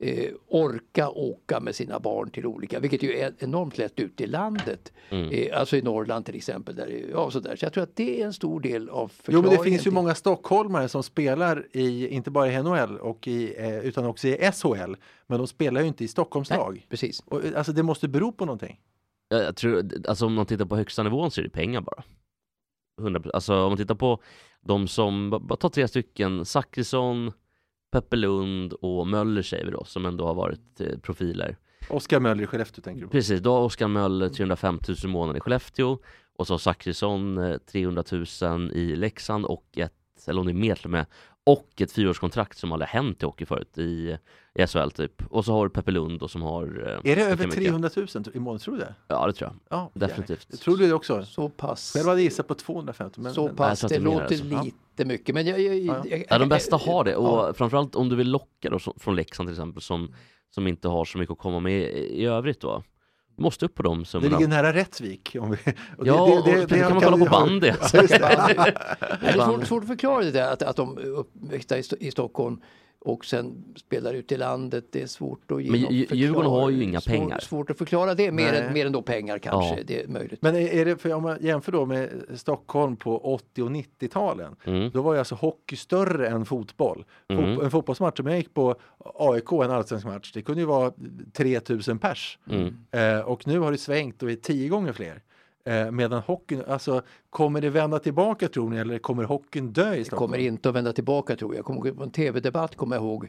eh, orka åka med sina barn till olika, vilket ju är enormt lätt ute i landet. Eh, alltså i Norrland till exempel. Där, ja, så, där. så jag tror att det är en stor del av Jo, förklaringen. men det finns ju många stockholmare som spelar i, inte bara i NHL och i, eh, utan också i SHL. Men de spelar ju inte i Stockholms Nej, lag. precis. Och, eh, alltså det måste bero på någonting. Jag, jag tror, alltså om man tittar på högsta nivån så är det pengar bara. 100%. Alltså om man tittar på de som, bara ta tre stycken, Zachrisson, Peppe Lund och Möller säger vi då, som ändå har varit eh, profiler. Oskar Möller i Skellefteå tänker du på. Precis, då har Oskar Möller 305 000 i månaden i Skellefteå och så har Zachrisson eh, 300 000 i Leksand och ett, eller om det är mer till och med, och ett fyraårskontrakt som aldrig hänt i hockey förut i, i SHL typ. Och så har du Peppe Lund som har... eh, Är det över mycket. 300 000 i månaden? Tror du det? Ja det tror jag. Ja, Definitivt. Jag tror du det också? Så pass. Själv hade jag gissat på 250. Men, så pass. Det det låter alltså. Ja. lite mycket. Men jag, jag, Ja. jag, Ja, de bästa har det och Ja. framförallt om du vill locka då, från Leksand till exempel som, som inte har så mycket att komma med i, i övrigt då. Måste upp på de det summorna. ligger nära Rättvik. Om vi, och Ja, och det kan man kolla på. Ja, just det. Nej, det är svårt, svårt att förklara det där att, att de är uppväxta i, i Stockholm och sen spelar ut i landet. Det är svårt att ge Men Djurgården har ju inga svår- pengar. Svårt att förklara det, mer, Nej. än, mer än då pengar kanske. Ja. Det är möjligt. Men är det, för om man jämför då med Stockholm på 80 och 90-talen, Mm. då var ju alltså hockey större än fotboll. Fot, Mm. En fotbollsmatch, om jag gick på AIK, en allsvensk match, det kunde ju vara 3000 pers. Mm. Eh, och nu har det svängt och är tio gånger fler. Eh, medan hockeyn, alltså kommer det vända tillbaka tror ni eller kommer hockeyn dö i Det Stockholm? kommer inte att vända tillbaka tror jag. Kommer på en tv-debatt kommer jag ihåg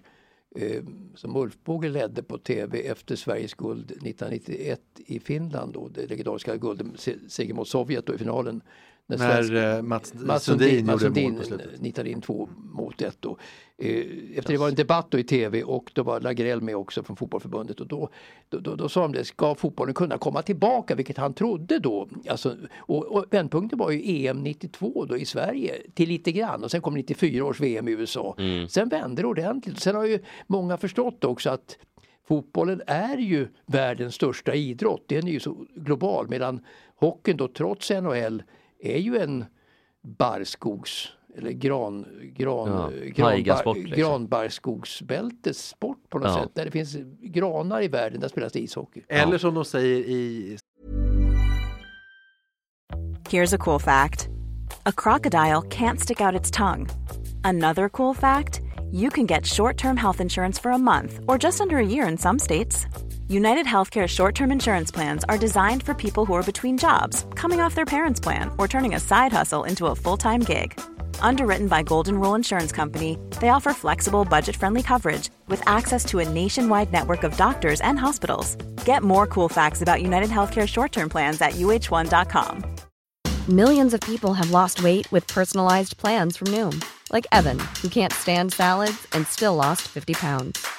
eh, som Ulf Båge ledde på tv efter Sveriges guld 1991 i Finland då, det legendariska guldet, se- seger mot Sovjet då i finalen. När eh, Mats, Mats Sundin Mats gjorde mål Sundin på slutet. nitade in två mot ett. Då. Eh, efter det var en debatt då i tv och då var Lagrell med också från fotbollförbundet och då, då, då, då sa de det, ska fotbollen kunna komma tillbaka, vilket han trodde då. Alltså, och, och vändpunkten var ju EM 92 då i Sverige till lite grann och sen kom 94 års VM i USA. Sen vände det ordentligt. Sen har ju många förstått också att Fotbollen är ju världens största idrott. Den är ju så global medan hockeyn då trots NHL är ju en barrskogs eller gran, gran, Ja, gran, taigasport, liksom. granbarrskogsbältessport på något Ja. sätt. Där det finns granar i världen, där spelas det ishockey. Eller som de säger i Here's a cool fact a crocodile can't stick out its tongue. Another cool fact you can get short term health insurance for a month or just under a year in some states. United Healthcare short term insurance plans are designed for people who are between jobs, coming off their parents' plan, or turning a side hustle into a full time gig. Underwritten by Golden Rule Insurance Company, they offer flexible, budget friendly coverage with access to a nationwide network of doctors and hospitals. Get more cool facts about United Healthcare short term plans at uh1.com. Millions of people have lost weight with personalized plans from Noom, like Evan, who can't stand salads and still lost 50 pounds.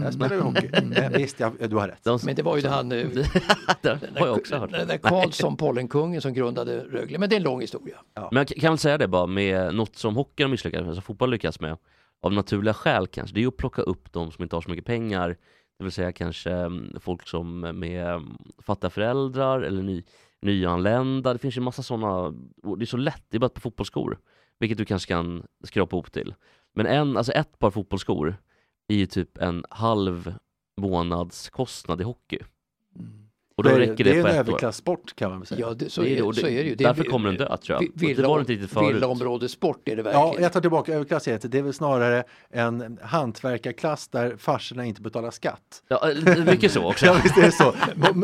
Där spelar vi hockey. Eh, visst, ja, du har rätt. De, Men det var ju det han, eh, det har jag också hört. den där Karlsson, Pollenkungen som grundade Rögle. Men det är en lång historia. Men jag kan väl säga det bara med något som hockey har misslyckats med, som fotboll lyckas med, av naturliga skäl kanske, det är ju att plocka upp de som inte har så mycket pengar, det vill säga kanske mm, folk som med mm, fattiga föräldrar eller ny, nyanlända, det finns ju massa sådana, det är så lätt, det är bara ett par fotbollsskor, vilket du kanske kan skrapa ihop till. Men en, alltså ett par fotbollsskor är ju typ en halv månads kostnad i hockey. Och då det, räcker det det, är på en ett år. överklassport kan man väl säga. Ja, det, så, Det är det, och det, så är det ju. Det är därför kommer den dö, tror jag. vi- Och det Villa, var det inte riktigt förut. Villaområdessport är det Ja, verkligen. jag tar tillbaka överklass heter det är väl snarare en hantverkarklass där farsorna inte betalar skatt. Ja, eh, mycket så också. Ja, visst är det så.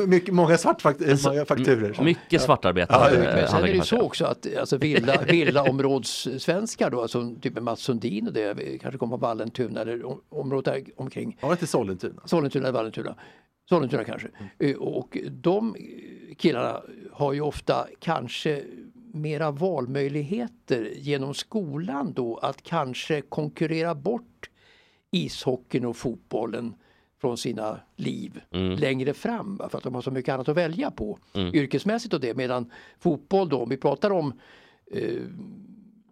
Mycket, många svartfakturer. Mycket svartarbete. Ja, eh, Men sen är det ju så också att alltså villa, villaområdessvenskar då, alltså typ Mats Sundin och det, kanske kommer från Vallentuna eller om- området där omkring. Ja, till Sollentuna. Sollentuna eller Vallentuna. Sollentuna kanske. Eh, Och de killarna har ju ofta kanske mera valmöjligheter genom skolan då att kanske konkurrera bort ishockeyn och fotbollen från sina liv längre fram för att de har så mycket annat att välja på yrkesmässigt och det. Medan fotboll då om vi pratar om eh,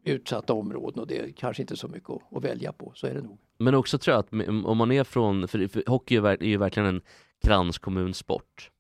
utsatta områden och det är kanske inte så mycket att, att välja på. Så är det nog. Men också tror jag att om man är från, för, för hockey är ju verkligen en kranskommunsport.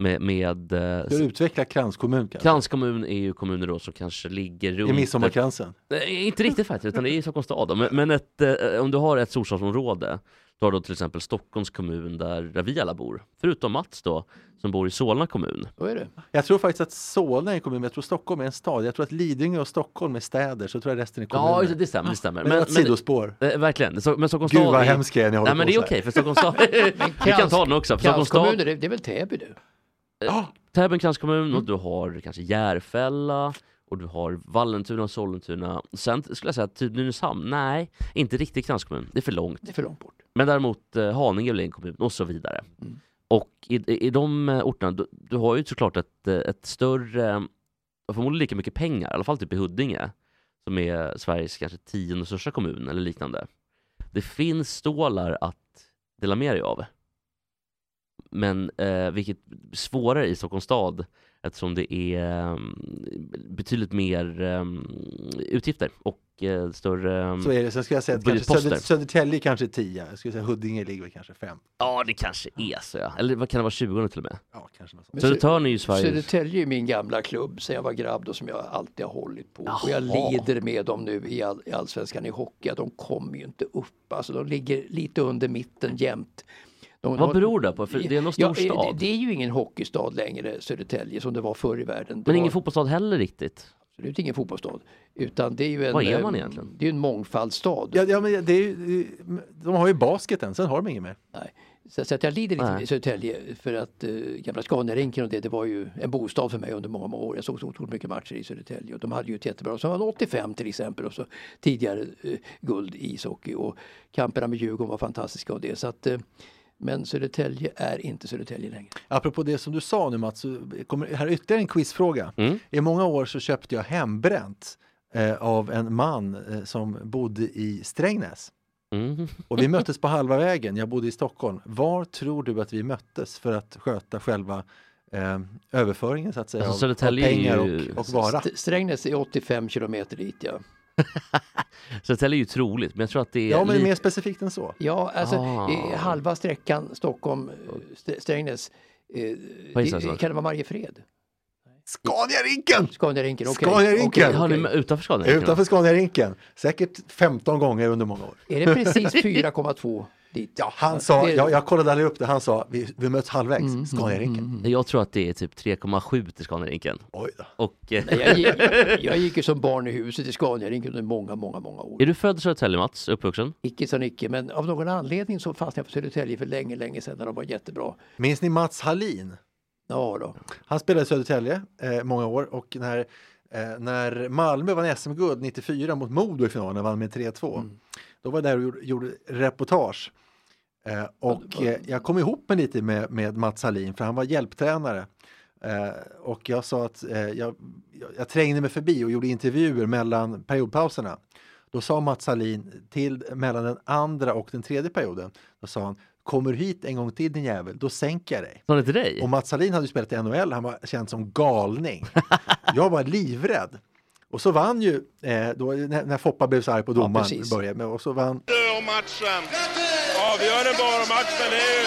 Med, med eh, Du utvecklar kranskommun kanske? kranskommun är ju kommuner då som kanske ligger runt I midsommarkransen? Nej, inte riktigt faktiskt, utan det är i Stockholms stad. Då. Men, men ett, eh, om du har ett storstadsområde, du har då till exempel Stockholms kommun där, där vi alla bor. Förutom Mats då, som bor i Solna kommun. Så är det. Jag tror faktiskt att Solna är en kommun, men jag tror Stockholm är en stad. Jag tror att Lidingö och Stockholm är städer, så tror jag resten är kommuner. Ja, det, stämmer. Det stämmer. Men, men, ett sidospår. eh, verkligen. Så, men Stockholms Gud vad är- hemsk jag är när jag håller Nej men på det är okej, för Stockholms stad, vi kan ta den också. Stockholms stad, Kranskommuner, det, det är väl Täby du? Täby kranskommun Mm. och du har kanske Järfälla och du har Vallentuna och Sollentuna. Sen skulle jag säga typ Nynäshamn, nej, inte riktigt kranskommun. Det är för långt. Det är för långt bort. Men däremot eh, Haninge är en kommun och så vidare. Mm. Och i, i, de eh, orterna, du, du har ju såklart ett, eh, ett större, förmodligen lika mycket pengar, i alla fall typ i Huddinge, som är Sveriges kanske tionde största kommun eller liknande. Det finns stålar att dela med dig av. men eh, vilket svårare i Stockholms stad eftersom det är um, betydligt mer um, utgifter och uh, större um, Så är det. Sen ska jag säga att kanske. Söder, Södertälje kanske är 10. Jag skulle säga Huddinge ligger kanske 5. Ja, det kanske är så ja. Eller vad kan det vara 20 till och med? Ja, kanske något sånt. Södertörn är ju Sveriges... Södertälje är min gamla klubb sen jag var grabb och som jag alltid har hållit på. Och jag Jaha. lider med dem nu i, all, i Allsvenskan i hockey. De kommer ju inte upp. Alltså de ligger lite under mitten jämt. De, Vad beror det på? För det är någon stor Ja, stad. Det, det är ju ingen hockeystad längre, Södertälje, som det var förr i världen. Det Men var ingen fotbollsstad heller riktigt. absolut ingen fotbollsstad. Utan det är ju en, Vad är man eh, egentligen? Det är ju en mångfaldsstad. Ja, ja, men det är, ju- de har ju basketen, sen har de inget mer. Nej. Så, så att jag lider lite Nej. med Södertälje för att uh, gamla Scaniarinken och det, det var ju en bostad för mig under många, många år. Jag såg så otroligt mycket matcher i Södertälje och de hade ju ett jättebra, så var 85 till exempel och så tidigare eh, guld i ishockey och kamperna med Djurgården var fantastiska och det. Så att, eh, men Södertälje är inte Södertälje längre. Apropå det som du sa nu Mats, så kommer, här är ytterligare en quizfråga. Mm. I många år så köpte jag hembränt eh, av en man eh, som bodde i Strängnäs. Mm. Och vi möttes på halva vägen, jag bodde i Stockholm. Var tror du att vi möttes för att sköta själva eh, överföringen så att säga Alltså, av, av pengar och, och vara? St- Strängnäs är 85 kilometer dit ja. Södertälje är ju troligt, men jag tror att det är... Ja men lite- mer specifikt än så. Ja, alltså Ah. halva sträckan Stockholm, eh, eh, kan det vara Mariefred? Scaniarinken! Scaniarinken, okej. Scaniarinken! Okej, Har ni utanför Skandinavien? Utanför Scaniarinken. Säkert 15 gånger under många år. Är det precis 4,2 dit? Ja, han sa, det- jag, jag kollade aldrig upp det, han sa vi, vi möts halvvägs, Scaniarinken. Jag tror att det är typ 3,7 till Skandinavien. Oj då. Och... eh, Nej, Jag, gick- jag gick ju som barn i huset i Scaniarinken under många, många, många år. Är du född i Södertälje Mats? Uppvuxen? Icke sa Nicke, men av någon anledning så fastnade jag på Södertälje för länge, länge sedan när de var jättebra. Minns ni Mats Hallin? Ja då. Han spelade i Södertälje eh, många år och när, eh, när Malmö vann SM-guld 94 mot Modo i finalen, vann med 3-2. Då var jag där och gjorde, gjorde reportage. Eh, och eh, jag kom ihop mig lite med, med Mats Hallin för han var hjälptränare. Eh, och jag sa att eh, jag, jag, jag trängde mig förbi och gjorde intervjuer mellan periodpauserna. Då sa Mats Hallin till mellan den andra och den tredje perioden. Då sa han Kommer du hit en gång till din jävel, då sänker jag dig. Sa det till dig? Och Mats Hallin hade ju spelat i NHL, han var känd som galning. Jag var livrädd. Och så vann ju, eh, då, när, när Foppa blev så arg på domaren, precis. började med, och så vann matchen. Avgör bara matchen är ju...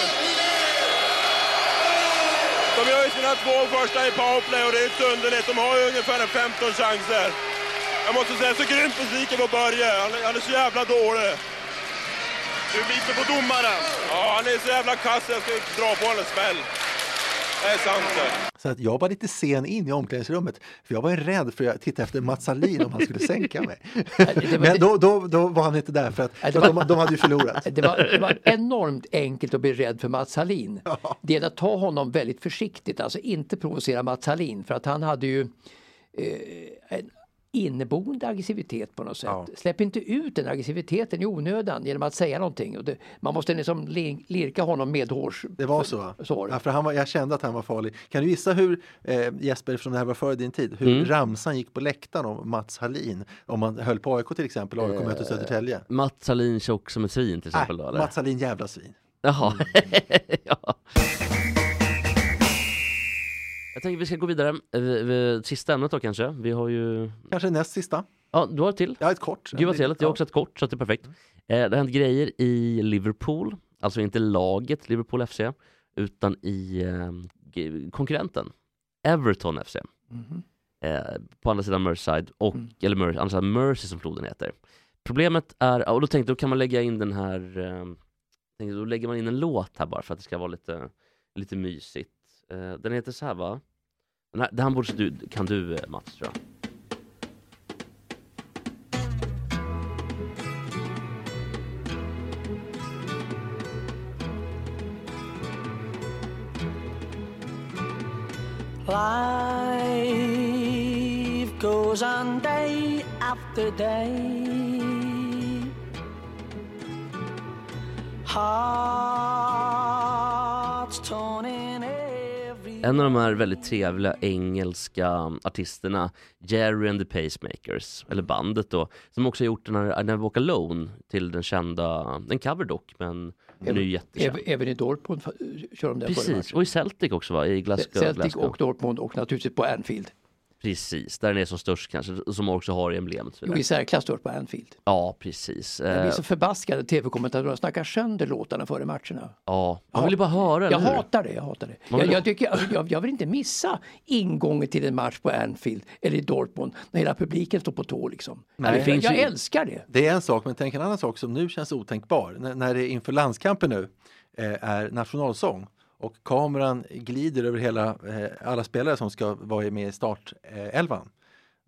De gör ju sina två första i powerplay och det är inte underligt. De har ju ungefär en 15 chanser. Jag måste säga så grymt besviken på Börje. Han, han är så jävla dålig. Du är bitter på domaren? Ja, han är så jävla kass jag ska dra på honom en smäll. Det är sant det. Så att jag var lite sen in i omklädningsrummet, för jag var ju rädd för att titta efter Mats Hallin om han skulle sänka mig. Men då, då, då var han inte där, för att för de, de hade ju förlorat. Det var, det var enormt enkelt att bli rädd för Mats Hallin. Det gäller att ta honom väldigt försiktigt, alltså inte provocera Mats Hallin för att han hade ju eh, en inneboende aggressivitet på något sätt. Ja. Släpp inte ut den aggressiviteten i onödan genom att säga någonting. Och det, man måste liksom li- lirka honom medhårs. Det var så? Så. Ja, för han var, jag kände att han var farlig. Kan du gissa hur, eh, Jesper, eftersom det här var före din tid, hur Mm. ramsan gick på läktaren om Mats Hallin? Om man höll på AIK till exempel, AIK möter Södertälje. Mats Hallin tjock som ett svin till exempel? då, Nej, eller? Mats Hallin jävla svin. Jaha. ja. Jag tänker vi ska gå vidare. Eh, Sista ämnet då kanske. Vi har ju... Kanske näst sista. Ja, du har ett till. Ja, ett kort. Gud vad trevligt. Jag har också ett kort, så det är perfekt. Eh, det har hänt grejer i Liverpool, alltså inte laget Liverpool FC, utan i eh, konkurrenten Everton FC. Eh, på andra sidan Merseyside, och, eller Mer, andra sidan Mersey som floden heter. Problemet är, och då tänkte jag, då kan man lägga in den här, eh, då lägger man in en låt här bara för att det ska vara lite, lite mysigt. Eh, den heter så här va? Den här, den här borde du, kan du eh, Mats tror jag. Life goes on day after day. Heart En av de här väldigt trevliga engelska artisterna, Jerry and the Pacemakers, eller bandet då, som också har gjort den här I Never Walk Alone till den kända, en cover dock, men den är ju jättekänd. Även, i Dortmund kör de före Precis, och i Celtic också va? I Glasgow. Celtic och Dortmund och naturligtvis på Anfield. Precis, där den är som störst kanske, som också har emblemet. Jo, i särklass störst på Anfield. Ja, precis. Jag blir Eh, så förbaskad att tv-kommentatorerna snackar sönder låtarna före matcherna. Ja, man vill ju bara höra, Jag hatar det, jag hatar det. Jag, vill- jag, tycker, jag, jag vill inte missa ingången till en match på Anfield eller i Dortmund när hela publiken står på tå liksom. Nej, jag, det finns jag ju- älskar det. Det är en sak, men tänk en annan sak som nu känns otänkbar. När, när det inför landskampen nu eh, är nationalsång och kameran glider över hela, eh, alla spelare som ska vara med i startelvan.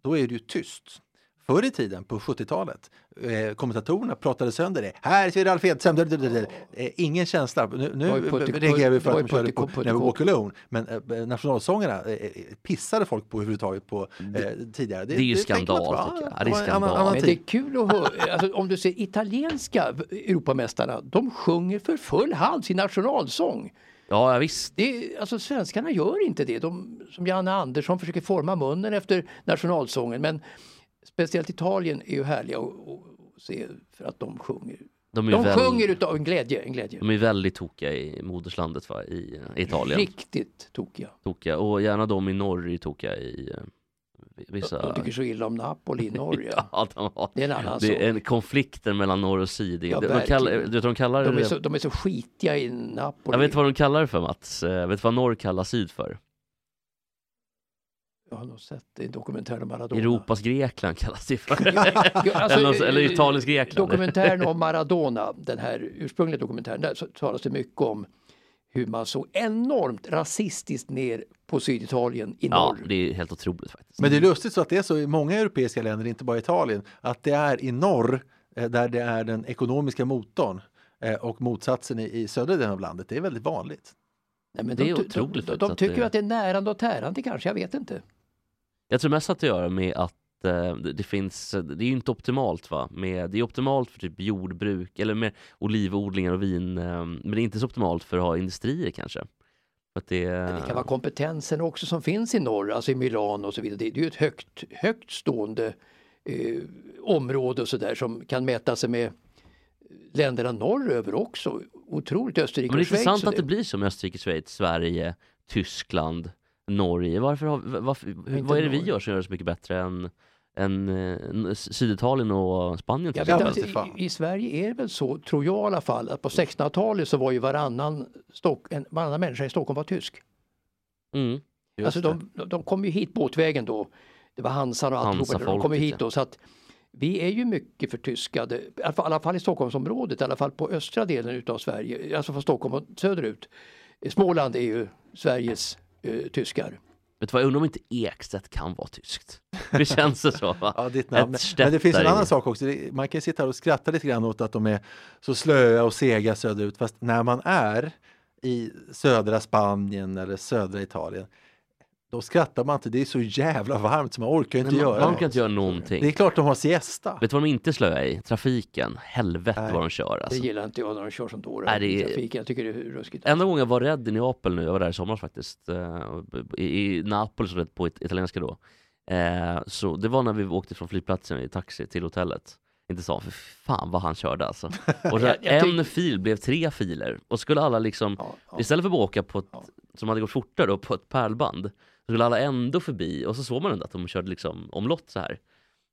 Då är det ju tyst. Förr i tiden, på 70-talet, eh, kommentatorerna pratade sönder det. Här ser Ralf Edström, eh, ingen känsla. Nu, nu Det var reagerar vi för det var att de körde på Never Walk Alone. Men eh, nationalsångerna eh, eh, pissade folk på överhuvudtaget på eh, tidigare. det är ju man skandal, inte, va? tycker jag. Ja, det är var en annan- skandal. annan Men det är kul att höra, alltså, om du ser italienska Europamästarna, de sjunger för full hals sin nationalsång. Ja, visst. Det alltså svenskarna gör inte det. De, som Janne Andersson försöker forma munnen efter nationalsången. Men speciellt Italien är ju härliga att, att se för att de sjunger. De De, väl- sjunger utav en glädje. En glädje. De är väldigt tokiga i moderslandet va? i eh, Italien. Riktigt tokiga. Tokiga. Och gärna de i norr är tokiga i eh, vissa... De tycker så illa om Napoli i Norge. Ja, de har... Det är en annan Det är en konflikter mellan norr och syd. Ja, de, kallar, du vet de kallar De är, så, de är så skitiga i Napoli. Jag vet vad de kallar det för Mats. Eh, Vet vad norr kallar syd för? Jag har nog sett det i en dokumentär om Maradona. Europas Grekland kallas det för. Alltså, eller, Italiens Grekland. Dokumentären om Maradona, den här ursprungliga dokumentären, där talas det mycket om hur man såg enormt rasistiskt ner på Syditalien i Ja, norr. det är helt otroligt faktiskt. Men det är lustigt så att det är så i många europeiska länder, inte bara Italien, att det är i norr eh, där det är den ekonomiska motorn eh, och motsatsen i, i södra delen av landet. Det är väldigt vanligt. Nej, men det är de, otroligt de, de, de att tycker det- att det är närande och tärande kanske, jag vet inte. Jag tror mest att det gör med att eh, det, finns, det är ju inte optimalt va, med, det är optimalt för typ jordbruk eller med olivodlingar och vin, eh, men det är inte så optimalt för att ha industrier kanske. Att det, Det kan vara kompetensen också som finns i norr, alltså i Milano och så vidare. Det är ju ett högt, högt stående eh, område och så där som kan mäta sig med länderna norröver också. Otroligt Österrike men det är och Schweiz. intressant och att det blir som Österrike, Schweiz, Sverige, Tyskland, Norge. Varför har, varför, vad är det vi gör som gör det så mycket bättre än, än eh, Syditalien och Spanien till vet exempel? i, I Sverige är det väl så, tror jag i alla fall, att på 1600-talet så var ju varannan, Stock, en, varannan människa i Stockholm var tysk. Mm. Alltså de, de kom ju hit båtvägen då. Det var Hansan och alltihopa. De kom ju hit ja. då. Så att vi är ju mycket förtyskade, i alla fall- i alla fall i Stockholmsområdet, i alla fall på östra delen utav Sverige, alltså från Stockholm och söderut. Småland är ju Sveriges eh, tyskar. Vet du vad, jag undrar om inte Ekstedt kan vara tyskt. Det känns det så va? Ja, ditt namn. Men det finns en annan sak också. Man kan sitta här och skratta lite grann åt att de är så slöa och sega söderut. Fast när man är i södra Spanien eller södra Italien då skrattar man inte. Det är så jävla varmt så man orkar inte Nej, man, göra man kan inte göra någonting. Det är klart de har siesta. Vet du vad de inte slöar i? Trafiken. Helvete Nej. vad de kör alltså. Det gillar inte jag när de kör som dårar i trafiken. Jag tycker det är ruskigt. Enda gången jag var rädd i Neapel nu, jag var där i somras faktiskt, eh, i, i Napoli så det på it- italienska då. Eh, så det var när vi åkte från flygplatsen i taxi till hotellet. Inte sa, för fan vad han körde alltså. Och så Jag- jag en fil blev tre filer. Och skulle alla liksom, Ja, ja. istället för att åka på ett, som hade gått fortare då, på ett pärlband, så skulle alla ändå förbi och så såg man ändå att de körde liksom omlott så här.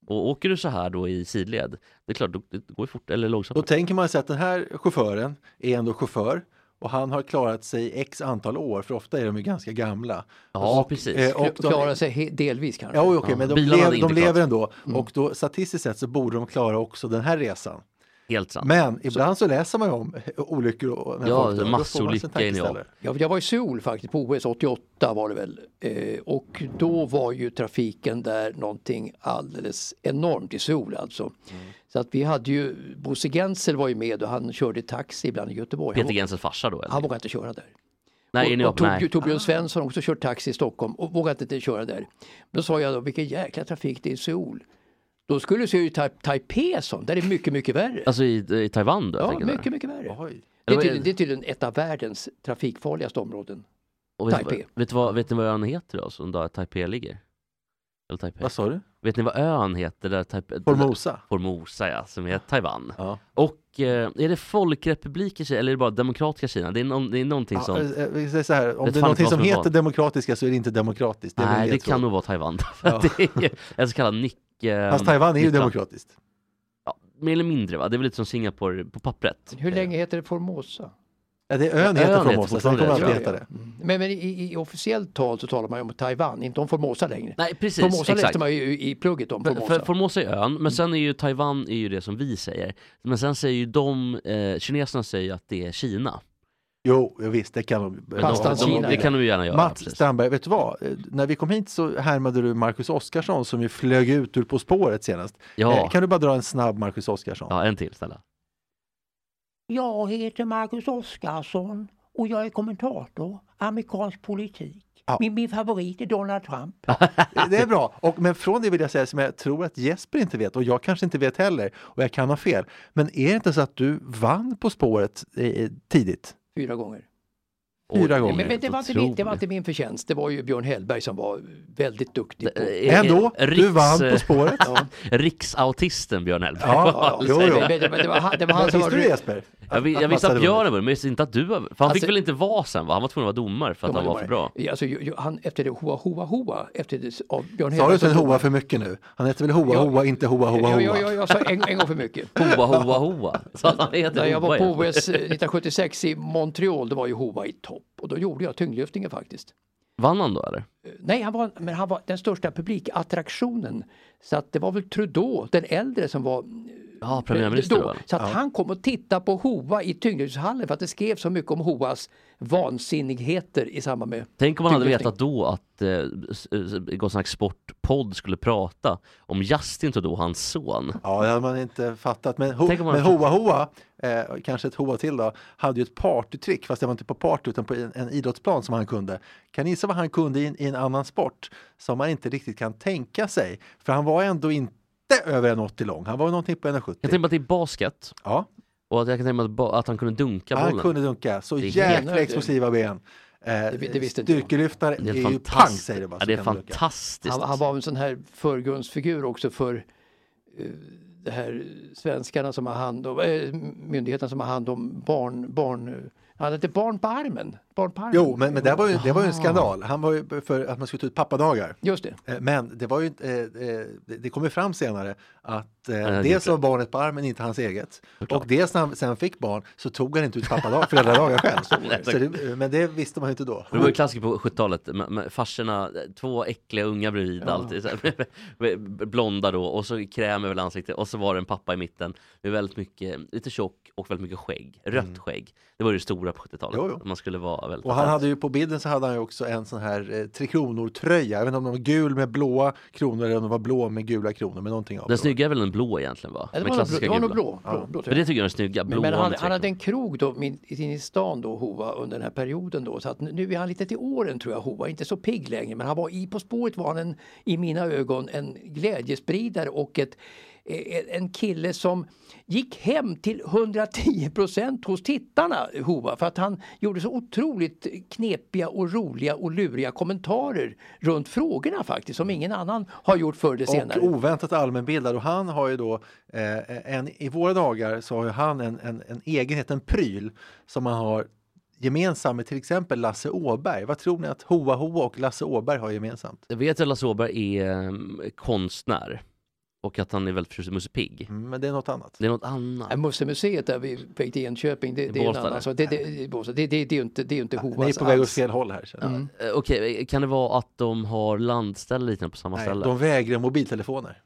Och åker du så här då i sidled, det är klart, då- det går ju fort, eller långsamt. Då tänker man sig att den här chauffören är ändå chaufför och han har klarat sig x antal år, för ofta är de ju ganska gamla. Ja, Och, precis. eh, och de- Klarar sig delvis kanske. Ja, okej, Ja, men de, lev, de lever ändå och då statistiskt sett så borde de klara också den här resan. Helt sant. Men ibland så läser man ju om olyckor och när Ja, folk tankeställare. Neapel. Jag, jag var i Seoul faktiskt på OS 88 var det väl. Eh, och då var ju trafiken där någonting alldeles enormt i Seoul alltså. Mm. Så att vi hade ju, Bosse Gensel var ju med och han körde taxi ibland i Göteborg. Peter Gensels farsa då eller? han vågade inte köra där. Nej, och, och Neapel, nej. Tor- Torbjörn Svensson har också kört taxi i Stockholm och vågade inte köra där. Då sa jag då, vilken jäkla trafik det är i Seoul. Då skulle du se ju Tai- Taipei som, där är det mycket, mycket värre. Alltså i, i Taiwan då? jag ja, mycket, där. mycket värre. Oj. Det är, tydligen, det är tydligen ett av världens trafikfarligaste områden. Och vet, Taipei. vet, du vad, vet ni vad ön heter då, som där Taipei ligger? Eller Taipei. Vad sa du? Vet ni vad ön heter där Taipei? Formosa. Formosa ja, som är Taiwan. Ja. Och eh, är det folkrepubliken Kina eller är det bara demokratiska Kina? Det är, någon, det är någonting Ja, som... eh, eh, säger så här, om det är någonting som heter demokratiska så är det inte demokratiskt. Det Nej, det ledtråd. kan nog vara Taiwan. Ja. det är en så kallad nick... eh, Fast Taiwan är ju demokratiskt. Ja, mer eller mindre va? Det är väl lite som Singapore på pappret. Hur länge heter det Formosa? Ja, det är ön ön heter heter Formosa, så den kommer alltid heta det. Men, men i, i officiellt tal så talar man ju om Taiwan, inte om Formosa längre. Nej, precis. Formosa exakt. läste man ju i plugget om. För, Formosa. för Formosa är ön, men sen är ju Taiwan är ju det som vi säger. Men sen säger ju de, eh, kineserna säger att det är Kina. Jo, visst, det kan de. Men Fastan de, de, Kina, det kan de ju gärna göra. Mats precis. Strandberg, vet du vad? Eh, När vi kom hit så härmade du Marcus Oskarsson som ju flög ut ur På spåret senast. Ja. Eh, Kan du bara dra en snabb Marcus Oskarsson? Ja, en till snälla. Jag heter Marcus Oskarsson och jag är kommentator, amerikansk politik. Ja. Min, min favorit är Donald Trump. Det är bra. Och, men från det vill jag säga som jag tror att Jesper inte vet och jag kanske inte vet heller och jag kan ha fel. Men är det inte så att du vann På spåret eh, tidigt? Fyra gånger. Fyra gånger. Men, men det, var inte min, det var inte min förtjänst. Det var ju Björn Hellberg som var väldigt duktig på... Eh, Ändå, eh, du vann På spåret. Ja. Riksautisten Björn Hellberg. Ja, Ja, jo, jo. men Det, var- det, var, han- det var han Men som visste du Jesper? Jag, jag Att visste att Björn var men jag visste inte att du var För han Alltså- fick väl inte vara sen va? Han var tvungen att vara domare för att han var för bra. Alltså, han, efter det Hoa Hoa Hoa, efter det, av Björn Sa du Hellberg. inte en hoa för mycket nu? Han heter väl Hoa Ja. Hoa, inte Hoa Hoa Ja, ja, Hoa? ja, jag sa en, en gång för mycket. Hoa hoa hoa. Så han heter När jag Hoa var på. OS 1976 i Montreal, då var ju Hova i topp och då gjorde jag tyngdlyftningen faktiskt. Vann han då eller? Nej, han var, men han var den största publikattraktionen. Så att det var väl Trudeau, den äldre, som var Ja, premiärminister då. Så att han kom och tittade på Hova i tyngdlyftshallen för att det skrevs så mycket om Hovas vansinnigheter i samband med Tänk om man hade vetat då att eh, s- Gott Sport-podd skulle prata om Justin Trudeau, hans son. Ja, det hade man inte fattat. Men, ho, Tänk om man men Hoa Hoa, eh, kanske ett Hoa till då, hade ju ett partytrick, fast det var inte på party utan på en, en idrottsplan som han kunde. Kan ni gissa vad han kunde i, en- i en annan sport som man inte riktigt kan tänka sig? För han var ändå inte över en 80 lång, han var någonting på 1,70. Jag tänker mig att det är basket Ja, och att jag kan tänka mig att, han kunde dunka han bollen. kunde dunka. Så jäkla explosiva ben. Eh, Det- det visste inte jag. Styrkelyftare Det är är ju pang fantastiskt. säger det bara. Ja, det är fantastiskt. Han, han var en sån här förgrundsfigur också för eh, det här svenskarna som har hand om, äh, myndigheterna som har hand om barn, barn, eh, han hade inte barn på armen. Barn på armen. Jo, men, men det var ju, det var ju en skandal. Han var ju för att man skulle ta ut pappadagar. Just det. Eh, Men det var ju eh, eh, det- kom ju fram senare att eh, dels det. var barnet på armen inte hans eget Såklart. och dels när han sen fick barn så tog han inte ut pappadagar, föräldradagar själv. Så det, men det visste man ju inte då. Det var ju klassiker på 70-talet, med- med farsorna, två äckliga unga bredvid alltid, så här, blonda då och så kräm över ansiktet och så var det en pappa i mitten med väldigt mycket, lite tjock och väldigt mycket skägg, rött skägg. Det var det stora på 70-talet, Mm. Jo, jo. man skulle vara väldigt Och han hade ju på bilden så hade han ju också en sån här eh, Tre Kronor-tröja. Jag vet inte om den var gul med blåa kronor eller om den var blå med gula kronor, men någonting av Den det. snygga är väl den blå egentligen va? Ja, det var nog blå, klassiska det var nog blå. blå, blå För jag. det tycker jag är den snygga, Men, blåa men han, han hade en krog då min, i stan då, Hova, under den här perioden då. Så att nu är han lite till åren tror jag, Hova. Inte så pigg längre, men han var i På spåret var han en, i mina ögon en glädjespridare och ett, en kille som gick hem till 110 procent hos tittarna, Hova, för att han gjorde så otroligt knepiga och roliga och luriga kommentarer runt frågorna faktiskt, som ingen annan har gjort förr eller senare. Och oväntat allmänbildad och han har ju då eh, en, i våra dagar så har ju han en, en, en egenhet, en pryl som man har gemensam med till exempel Lasse Åberg. Vad tror ni att Hoa Hoa och Lasse Åberg har gemensamt? Jag vet att Lasse Åberg är um, konstnär och att han är väldigt förtjust i Musse Pigg. Mm, men det är något annat. Det är något annat. Ja, Mussemuseet där vi väg till Enköping, det, det, är en annan sak. Det, det, det, det, det, det är ju inte, det är inte Hovas Ni är på väg åt fel håll här. Mm. Eh, Okej, kan det vara att de har landställe lite på samma Nej, ställe? de vägrar mobiltelefoner.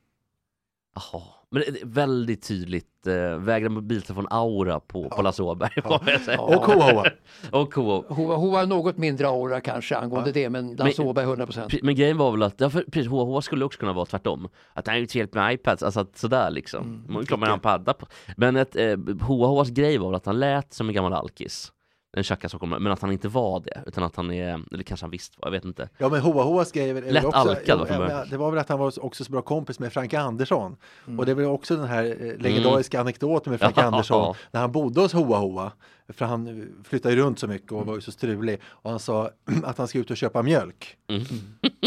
Jaha, men det är väldigt tydligt eh, vägra mobiltelefon-aura på, på Lasse Åberg. Ja. jag säga. Och Hoa Hoa. och Hoa. Något mindre aura kanske angående det, men Lasse Åberg 100 procent. Pre- Men grejen var väl att, ja, för, precis, HH skulle också kunna vara tvärtom. Att han är ju ett helt med iPads, alltså att, sådär liksom. Mm, Man man en padda på. Men ett, eh, HHs grej var väl att han lät som en gammal alkis. En tjacka stockholmare, men att han inte var det, utan att han är, eller kanske han visst var, jag vet inte. Ja men Hoa Hoas grej är Lätt också, alkad, ja, det var väl att han var också så bra kompis med Frank Andersson. Mm. Och det väl också den här eh, legendariska anekdoten med Frank Ja. Andersson när han bodde hos Hoa Hoa. För han flyttade ju runt så mycket och var ju så strulig. Och han sa att han ska ut och köpa mjölk. Mm.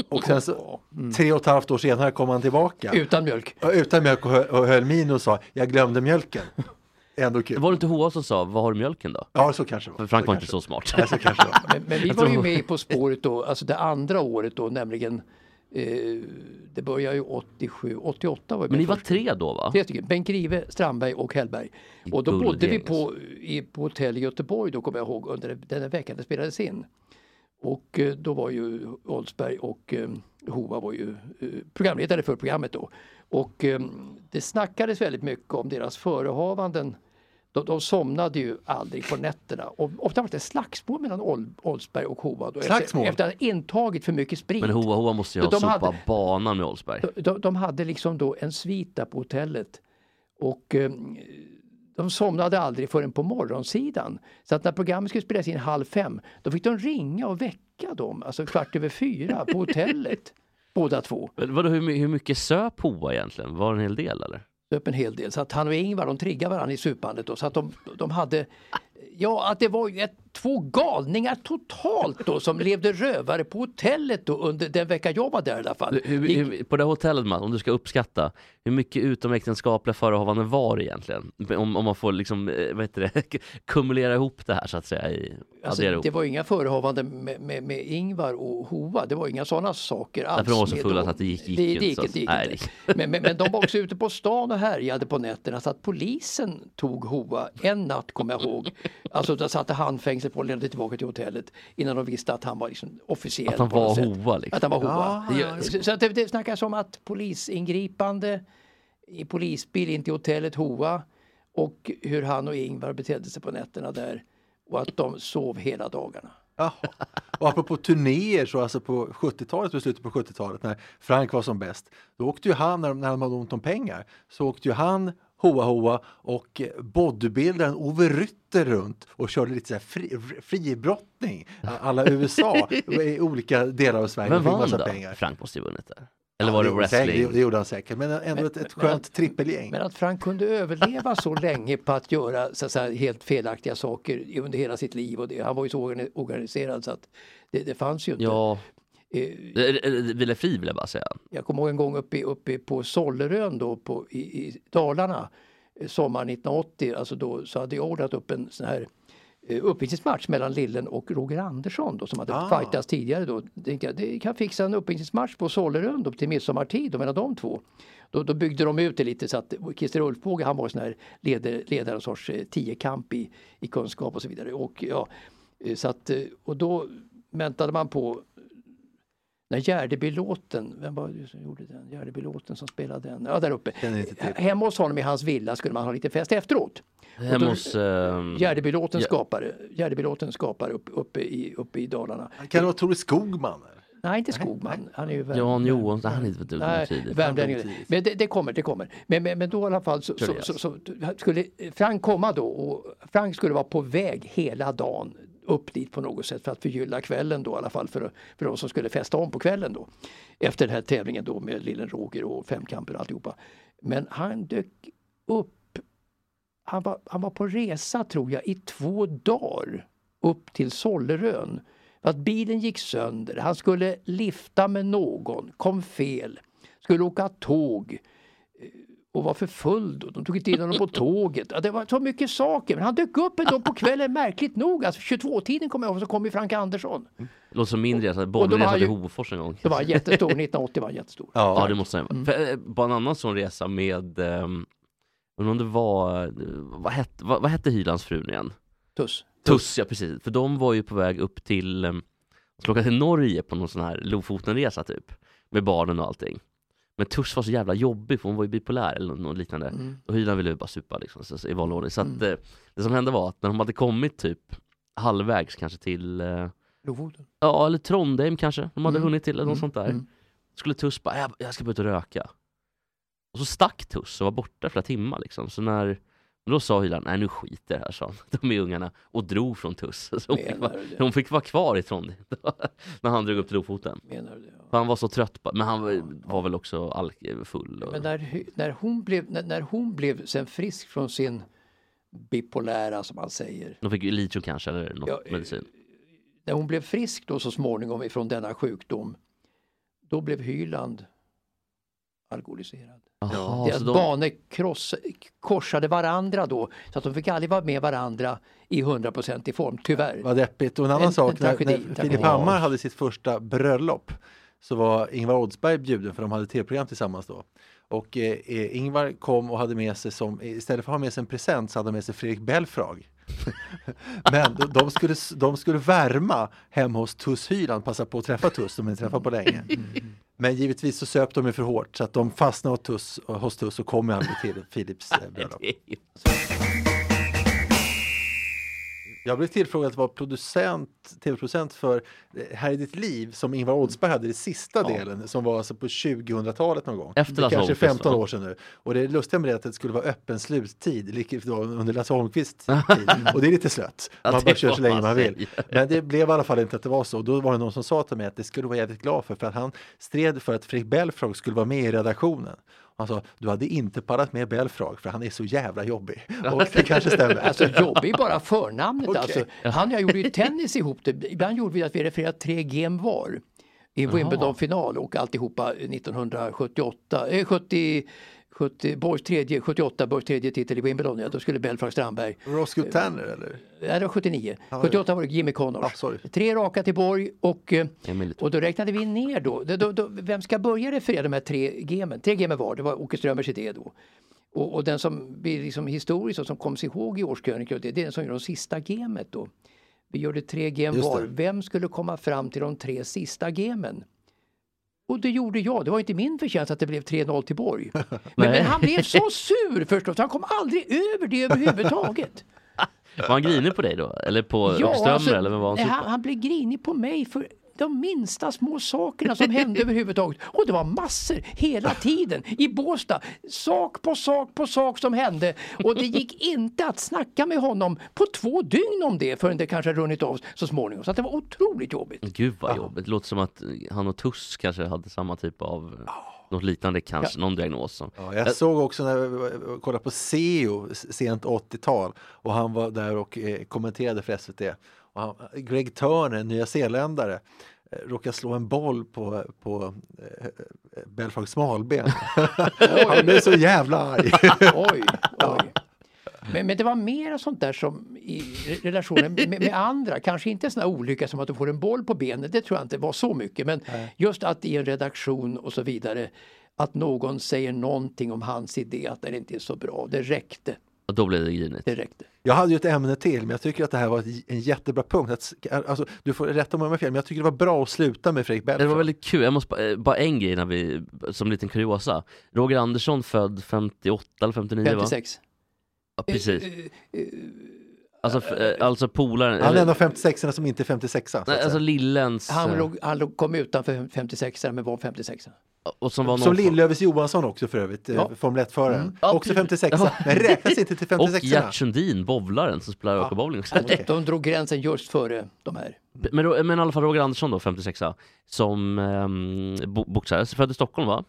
Och sen så, tre och ett halvt år senare kom han tillbaka. Utan mjölk. Ja, Utan mjölk och höll min och sa jag glömde mjölken. Ändå kul. Var det inte Hoa som sa, vad har du mjölken då? Ja så kanske det För var. Frank så var inte så smart. Nej, så kanske var. Men, men vi Jag var ju med På spåret då, alltså det andra året då, nämligen eh, det började ju 87, 88 var vi Men ni var tre då va? Tre stycken, Bengt Grive, Strandberg och Hellberg. Och då bodde vi på, i, på hotell i Göteborg då kommer jag ihåg under den veckan det spelades in. Och eh, då var ju Oldsberg och eh, Hova var ju eh, programledare för programmet då. Och det snackades väldigt mycket om deras förehavanden. De, de somnade ju aldrig på nätterna och ofta var det slagsmål mellan Ol- Oldsberg och Hova. Då, Slagsmål? Efter, efter att ha intagit för mycket sprit. Men Hoa Hoa måste ju ha De sopat hade- banan med Oldsberg. De, de, de hade liksom då en svit på hotellet och eh, de somnade aldrig förrän på morgonsidan. Så att när programmet skulle spelas in halv fem då fick de ringa och väcka dem, alltså kvart över fyra på hotellet. båda två. Men Vadå, hur, hur mycket söp Hoa egentligen? Var det en hel del eller? Söp en hel del. Så att han och Ingvar de triggade varandra i supandet då. Så att de, de hade Ja, att det var ju ett, två galningar totalt då som levde rövare på hotellet då under den vecka jag var där i alla fall. Hur, hur, på det hotellet Mats, om du ska uppskatta, hur mycket utomäktenskapliga förehavanden var det egentligen? Om, om man får liksom, eh, vad heter det, kumulera ihop det här så att säga. I, Alltså, det var inga förehavanden med, med, med Ingvar och Hova, det var inga sådana saker alls. Därför de var så fulla att det gick- gick det, det gick, inte, det gick nej, inte. Men, men, men de var också ute på stan och härjade på nätterna så att polisen tog Hova en natt kommer jag ihåg. Alltså de satte handfängsel på och ledde tillbaka till hotellet innan de visste att han var liksom officiell. Att han var. Hova liksom. Att han var Hova. Ja, ja, så, så att det, det snackas om att polisingripande i polisbil in till hotellet Hova och hur han och Ingvar betedde sig på nätterna där och att de sov hela dagarna. Jaha. Och apropå turnéer så alltså på 70-talet, på slutet på 70-talet när Frank var som bäst, då åkte ju han, när de hade ont om pengar, så åkte ju han Hoa Hoa och bodybuildaren Ove Rytter runt och körde lite så här fri, fribrottning alla USA i olika delar av Sverige. Fick vann då? pengar. Frank måste ju vunnit där. Eller Ja, var det gjorde han säkert, wrestling? det, det gjorde han säkert, men ändå ett, ett men skönt att- trippelgäng. Men att Frank kunde överleva så länge på att göra så att säga, helt felaktiga saker under hela sitt liv och det, han var ju så organi- organiserad så att det, det fanns ju inte. Ja, Vila Fri vill jag bara säga. Jag kommer ihåg en gång uppe, i- uppe på Sollerön då på, i, i Dalarna eh, sommaren 1980, alltså då så hade jag ordnat upp en sån här eh, uppvisningsmatch mellan Lillen och Roger Andersson då, som hade Ah. fightats tidigare. Då. Tänkte jag, det kan fixa en uppvisningsmatch på Sollerön då, till midsommartid då, mellan de två. Då, då byggde de ut det lite så att Christer Ulfbåge han var sån här ledare, ledare en sorts eh, tiokamp i, i kunskap och så vidare. Och, ja, eh, så att, eh, och då väntade man på när Gärdebylåten, vem var det som gjorde den? Gärdebylåten som spelade den? Ja, där uppe. Till. Hemma hos honom i hans villa skulle man ha lite fest efteråt. Hemma hos... ehm, Gärdebylåten Ja. skapare, Gärdebylåten skapare upp, uppe, i, uppe i Dalarna. Kan det vara Tore Skogman? Nej, inte Skogman. Han är ju värm- Jan Johansson, han är inte Nej, tidigt. värmlänning. Men det, det kommer, det kommer. Men, men, men då i alla fall så, så, så, så skulle Frank komma då och Frank skulle vara på väg hela dagen upp dit på något sätt för att förgylla kvällen då i alla fall för, för de som skulle festa om på kvällen då. Efter den här tävlingen då med Lillen Roger och femkamper och alltihopa. Men han dök upp. Han var, han var på resa tror jag i två dagar upp till Sollerön. Att bilen gick sönder, han skulle lifta med någon, kom fel, skulle åka tåg eh, och var för full då. De tog inte in honom på tåget. Ja, det var så mycket saker. Men han dök upp ändå på kvällen märkligt nog. Alltså 22-tiden kommer jag ihåg så kom ju Frank Andersson. Låter som min resa, han till Hofors en gång. Det var jättestor, 1980 var jättestor. Ja, det måste han vara. För, eh, På en annan sån resa med, um, om det var, eh, vad hette, vad, vad hette Hylandsfrun igen? Tuss. Tuss, ja precis. För de var ju på väg upp till, um, skulle åka till Norge på någon sån här Lofotenresa typ. Med barnen och allting. Men Tuss var så jävla jobbig för hon var ju bipolär eller något liknande. Mm. Och Hyland ville ju bara supa liksom, så, så, i vanlig ordning. Så att eh, det som hände var att när de hade kommit typ halvvägs kanske till eh, Lofoten. Ja, eller Trondheim kanske, de hade Mm. hunnit till eller något Mm. sånt där. Mm. Skulle Tuss bara, jag, jag ska börja ut och röka. Och så stack Tuss och var borta flera timmar liksom. Så när Och då sa Hyland, nej nu skiter det här, sa. De är ungarna. Och drog från Tuss. Så hon, fick vara, hon fick vara kvar i Trondheim när han drog upp till Lofoten. Menar du det? För han var så trött på, men han var, var väl också alkfull. Och, Men när, när, hon blev, när, när hon blev sen frisk från sin bipolära som man säger. de fick litio kanske, eller något Ja, eh, medicin. När hon blev frisk då så småningom ifrån denna sjukdom. Då blev Hyland alkoholiserad. Jaha, Deras de, banor kross, korsade varandra då så att de fick aldrig vara med varandra i 100% form, tyvärr. Vad deppigt. Och en annan En- sak, en när, tragedi, när tragedi. Filip Hammar hade sitt första bröllop så var Ingvar Oldsberg bjuden för de hade tv-program tillsammans då. Och eh, eh, Ingvar kom och hade med sig som, istället för att ha med sig en present så hade han med sig Fredrik Belfrage. Men de, de, skulle, de skulle värma hemma hos Tuss Hyland, passa på att träffa Tuss som inte träffat på länge. Men givetvis så söp de ju för hårt så att de fastnade hos Tuss, hos Tuss och kom aldrig till Filips eh, bröllop. Jag blev tillfrågad att vara producent, tv-producent för eh, Här i ditt liv som Ingvar Oldsberg hade i sista delen som var alltså på 2000-talet någon gång. Efter Lasse kanske Holmqvist, 15 va? år sedan nu. Och det lustiga med det är att det skulle vara öppen sluttid under Lasse Holmqvists tid. Och det är lite slött. Ja, Man det bara kör så länge man vill. Men det blev i alla fall inte att det var så. Och då var det någon som sa till mig att det skulle du vara jävligt glad för för att han stred för att Fredrik Belfrage skulle vara med i redaktionen. Han sa, du hade inte pallat med Belfrage för han är så jävla jobbig. Och det kanske stämmer. Alltså jobbig bara förnamnet. Okej. Alltså, han och jag gjorde ju tennis ihop. Det. Ibland gjorde vi att vi refererade tre game var. I Wimbledon-final och alltihopa 1978, eh, 70, 70, Borgs tredje, 78, Borgs tredje titel i Wimbledon. Ja, då skulle Belfrage Strandberg. Roscoe Tanner eller? Nej, det var 79. Ja, 78 var det Jimmy Connors. Ah, sorry. Tre raka till Borg och, eh, och då räknade vi ner då. då, då, då vem ska börja referera de här tre gemen? Tre gemen var, det var Åke Strömbergs idé då. Och, och den som blir liksom historisk och som kommer ihåg i årskrönikor, det, det är den som gör de sista gemet då. Vi gjorde tre gem var. Vem skulle komma fram till de tre sista gemen? Och det gjorde jag. Det var inte min förtjänst att det blev 3-0 till Borg. Men, men han blev så sur förstås, han kom aldrig över det överhuvudtaget. Var han grinig på dig då? Eller på Ja, Strömmer? alltså, eller vad var han nej, han, han blev grinig på mig för de minsta små sakerna som hände överhuvudtaget. Och det var massor hela tiden i Båstad. Sak på sak på sak som hände. Och det gick inte att snacka med honom på två dygn om det förrän det kanske runnit av så småningom. Så att det var otroligt jobbigt. Gud vad jobbigt. Det låter som att han och Tuss kanske hade samma typ av något liknande kanske, någon diagnos. Som. Ja, jag såg också när jag kollade på SEO sent 80-tal och han var där och eh, kommenterade för SVT. Och han, Greg Turner, nya eh, råkade slå en boll på, på eh, Belfrage smalben. han blev så jävla arg. Oj, oj. Men, men det var mera sånt där som i re- relationen med, med andra, kanske inte en sån här olycka som att du får en boll på benet, det tror jag inte var så mycket, men just att i en redaktion och så vidare, att någon säger någonting om hans idé, att den inte är så bra, det räckte. Och då blev det grinigt. Räckte. Jag hade ju ett ämne till, men jag tycker att det här var en jättebra punkt. Att, alltså, du får rätta mig om jag har fel, men jag tycker det var bra att sluta med Fredrik Det var Belfrage. väldigt kul, jag måste bara, eh, bara en grej när vi, som liten kuriosa. Roger Andersson född 58 eller 59 va? 56. Ja, precis. Eh, eh, Alltså, eh, alltså polaren, Han är en av 56 som inte är 56 så att nej, alltså Lillens, Han, eh, låg, han låg, kom utanför 56 men var 56 och som var någon Som Lillövis Johansson också för övrigt, Ja. ja. Formel 1-föraren. Mm. Ja, också precis. 56 Ja. men räknas inte till Och 56 Gert Sundin, bowlaren som spelar ja. bowling också. Okej. De drog gränsen just före de här. Men, då- men i alla fall Roger Andersson då, 56 som um, bo, boxare, så född i Stockholm va?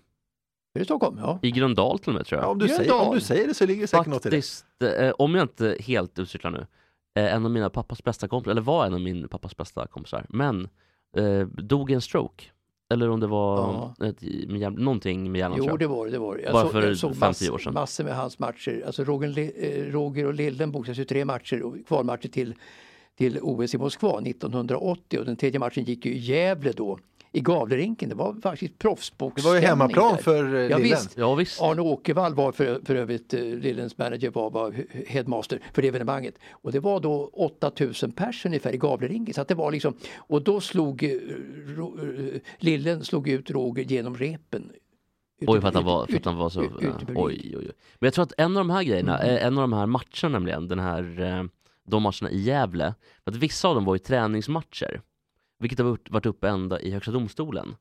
Är det Stockholm? Ja. I Gröndal till och med tror jag. Ja, om, du Gröndal. säger, om du säger det så ligger det säkert något i det. Faktiskt, eh, om jag inte helt utcyklar nu, eh, en av mina pappas bästa kompisar, eller var en av min pappas bästa kompisar, men eh, dog i en stroke. Eller om det var ett, med, någonting med hjärnan Jo, det var det. Var. Jag Bara såg- för jag såg 50 mass- år sedan. Massor med hans matcher. Alltså Roger, eh, Roger och Lillen boxades ju tre matcher, och kvalmatcher till, till OS i Moskva 1980 och den tredje matchen gick ju i Gävle då. I Gavlerinken, det var faktiskt Det var ju hemmaplan där. för eh, Ja, Lillen. visst. Ja visst. Arne Åkervall var för, för övrigt, eh, Lillens manager var, var headmaster för det evenemanget. Och det var då 8000 pers ungefär i Gavlerinken. Så att det var liksom, och då slog eh, ro, Lillen slog ut Roger genom repen. Oj för att han var, för att han var så, ut- ut i Berlin. oj, oj, oj. Men jag tror att en av de här grejerna, Mm. en av de här matcherna nämligen, den här, de matcherna i Gävle, för att vissa av dem var ju träningsmatcher, vilket har varit- uppe ända i Högsta domstolen.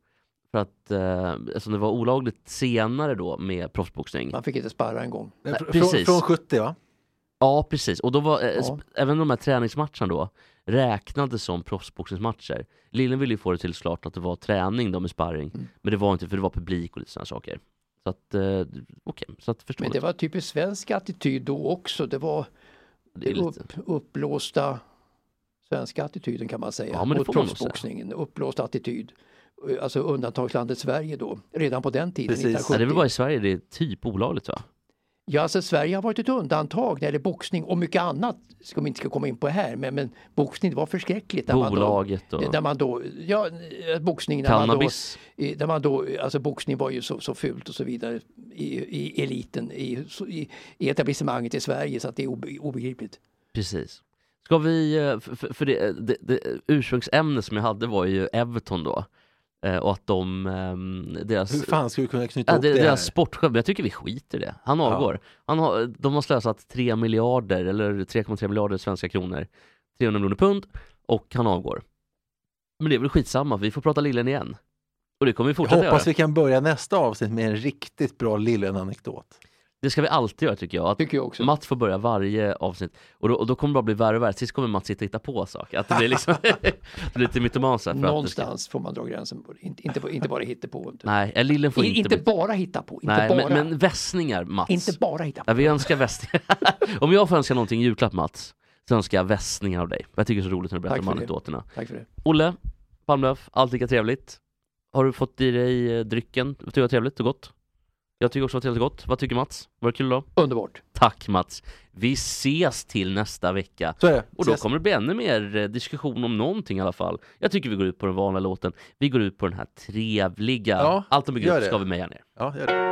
För att eh, eftersom det var olagligt senare då med proffsboxning. Man fick inte sparra en gång. Nej, fr- precis. Från, från 70 va? Ja, precis. Och då var, eh, Ja. även de här träningsmatcherna då räknades som proffsboxningsmatcher. Lillen ville ju få det till klart att det var träning då med sparring, Mm. men det var inte för det var publik och lite sådana saker. Så att, eh, okej, så att Men förståeligt. det var typiskt svensk attityd då också. Det var Det upp, uppblåsta svenska attityden kan man säga. Ja, mot proffsboxningen. Uppblåst attityd. Alltså undantagslandet Sverige då, redan på den tiden. Precis. Ja, det är 1970. väl bara i Sverige det är typ olagligt va? Ja, alltså Sverige har varit ett undantag när det gäller boxning och mycket annat som vi inte ska komma in på här. Men, men boxning det var förskräckligt. När Bolaget man då, och Där man då, ja, eh, boxning, när man då, cannabis. där man då, alltså boxning var ju så, så fult och så vidare i, i eliten, i, i, i etablissemanget i Sverige så att det är obe- obegripligt. Precis. Ska vi, eh, för, för- det, det, det ursprungsämne som jag hade var ju Everton då. Eh, Och att de, ehm, deras, Hur fan ska vi kunna knyta ja, ihop det, det här? deras sportchef, jag tycker vi skiter i det. Han Ja. avgår. Han har, de har slösat 3 miljarder, eller 3,3 miljarder svenska kronor, 300 miljoner pund, och han avgår. Men det är väl skitsamma, vi får prata Lillen igen. Och det kommer vi Jag fortsätta hoppas göra. vi kan börja nästa avsnitt med en riktigt bra Lillen-anekdot. Det ska vi alltid göra tycker jag. Att Tycker jag också. Mats får börja varje avsnitt och då, och då kommer det bara bli värre och värre. Sist kommer Mats sitta och hitta på saker. Att det blir liksom lite mytoman så här för att det ska- Någonstans får man dra gränsen. Inte, inte, inte bara hitta på. Nej, eh, Lillen får I- inte, inte bara hitta på. Inte Nej, bara. men, men vässningar Mats. Inte bara hitta på. Ja, vi önskar vässningar. Om jag får önska någonting i julklapp Mats, så önskar jag vässningar av dig. Jag tycker det är så roligt när du berättar om anekdoterna. Tack för det. Olle Palmlöf, allt lika trevligt. Har du fått i dig eh, drycken? Tycker du det var trevligt och gott? Jag tycker också det var trevligt gott. Vad tycker Mats? Var det kul då? Underbart. Tack Mats! Vi ses till nästa vecka. Så är det. Och då Ses. kommer det bli ännu mer eh, diskussion om någonting i alla fall. Jag tycker vi går ut på den vanliga låten. Vi går ut på den här trevliga. Ja, Allt om begrepp ska vi meja ner. Ja, gör det.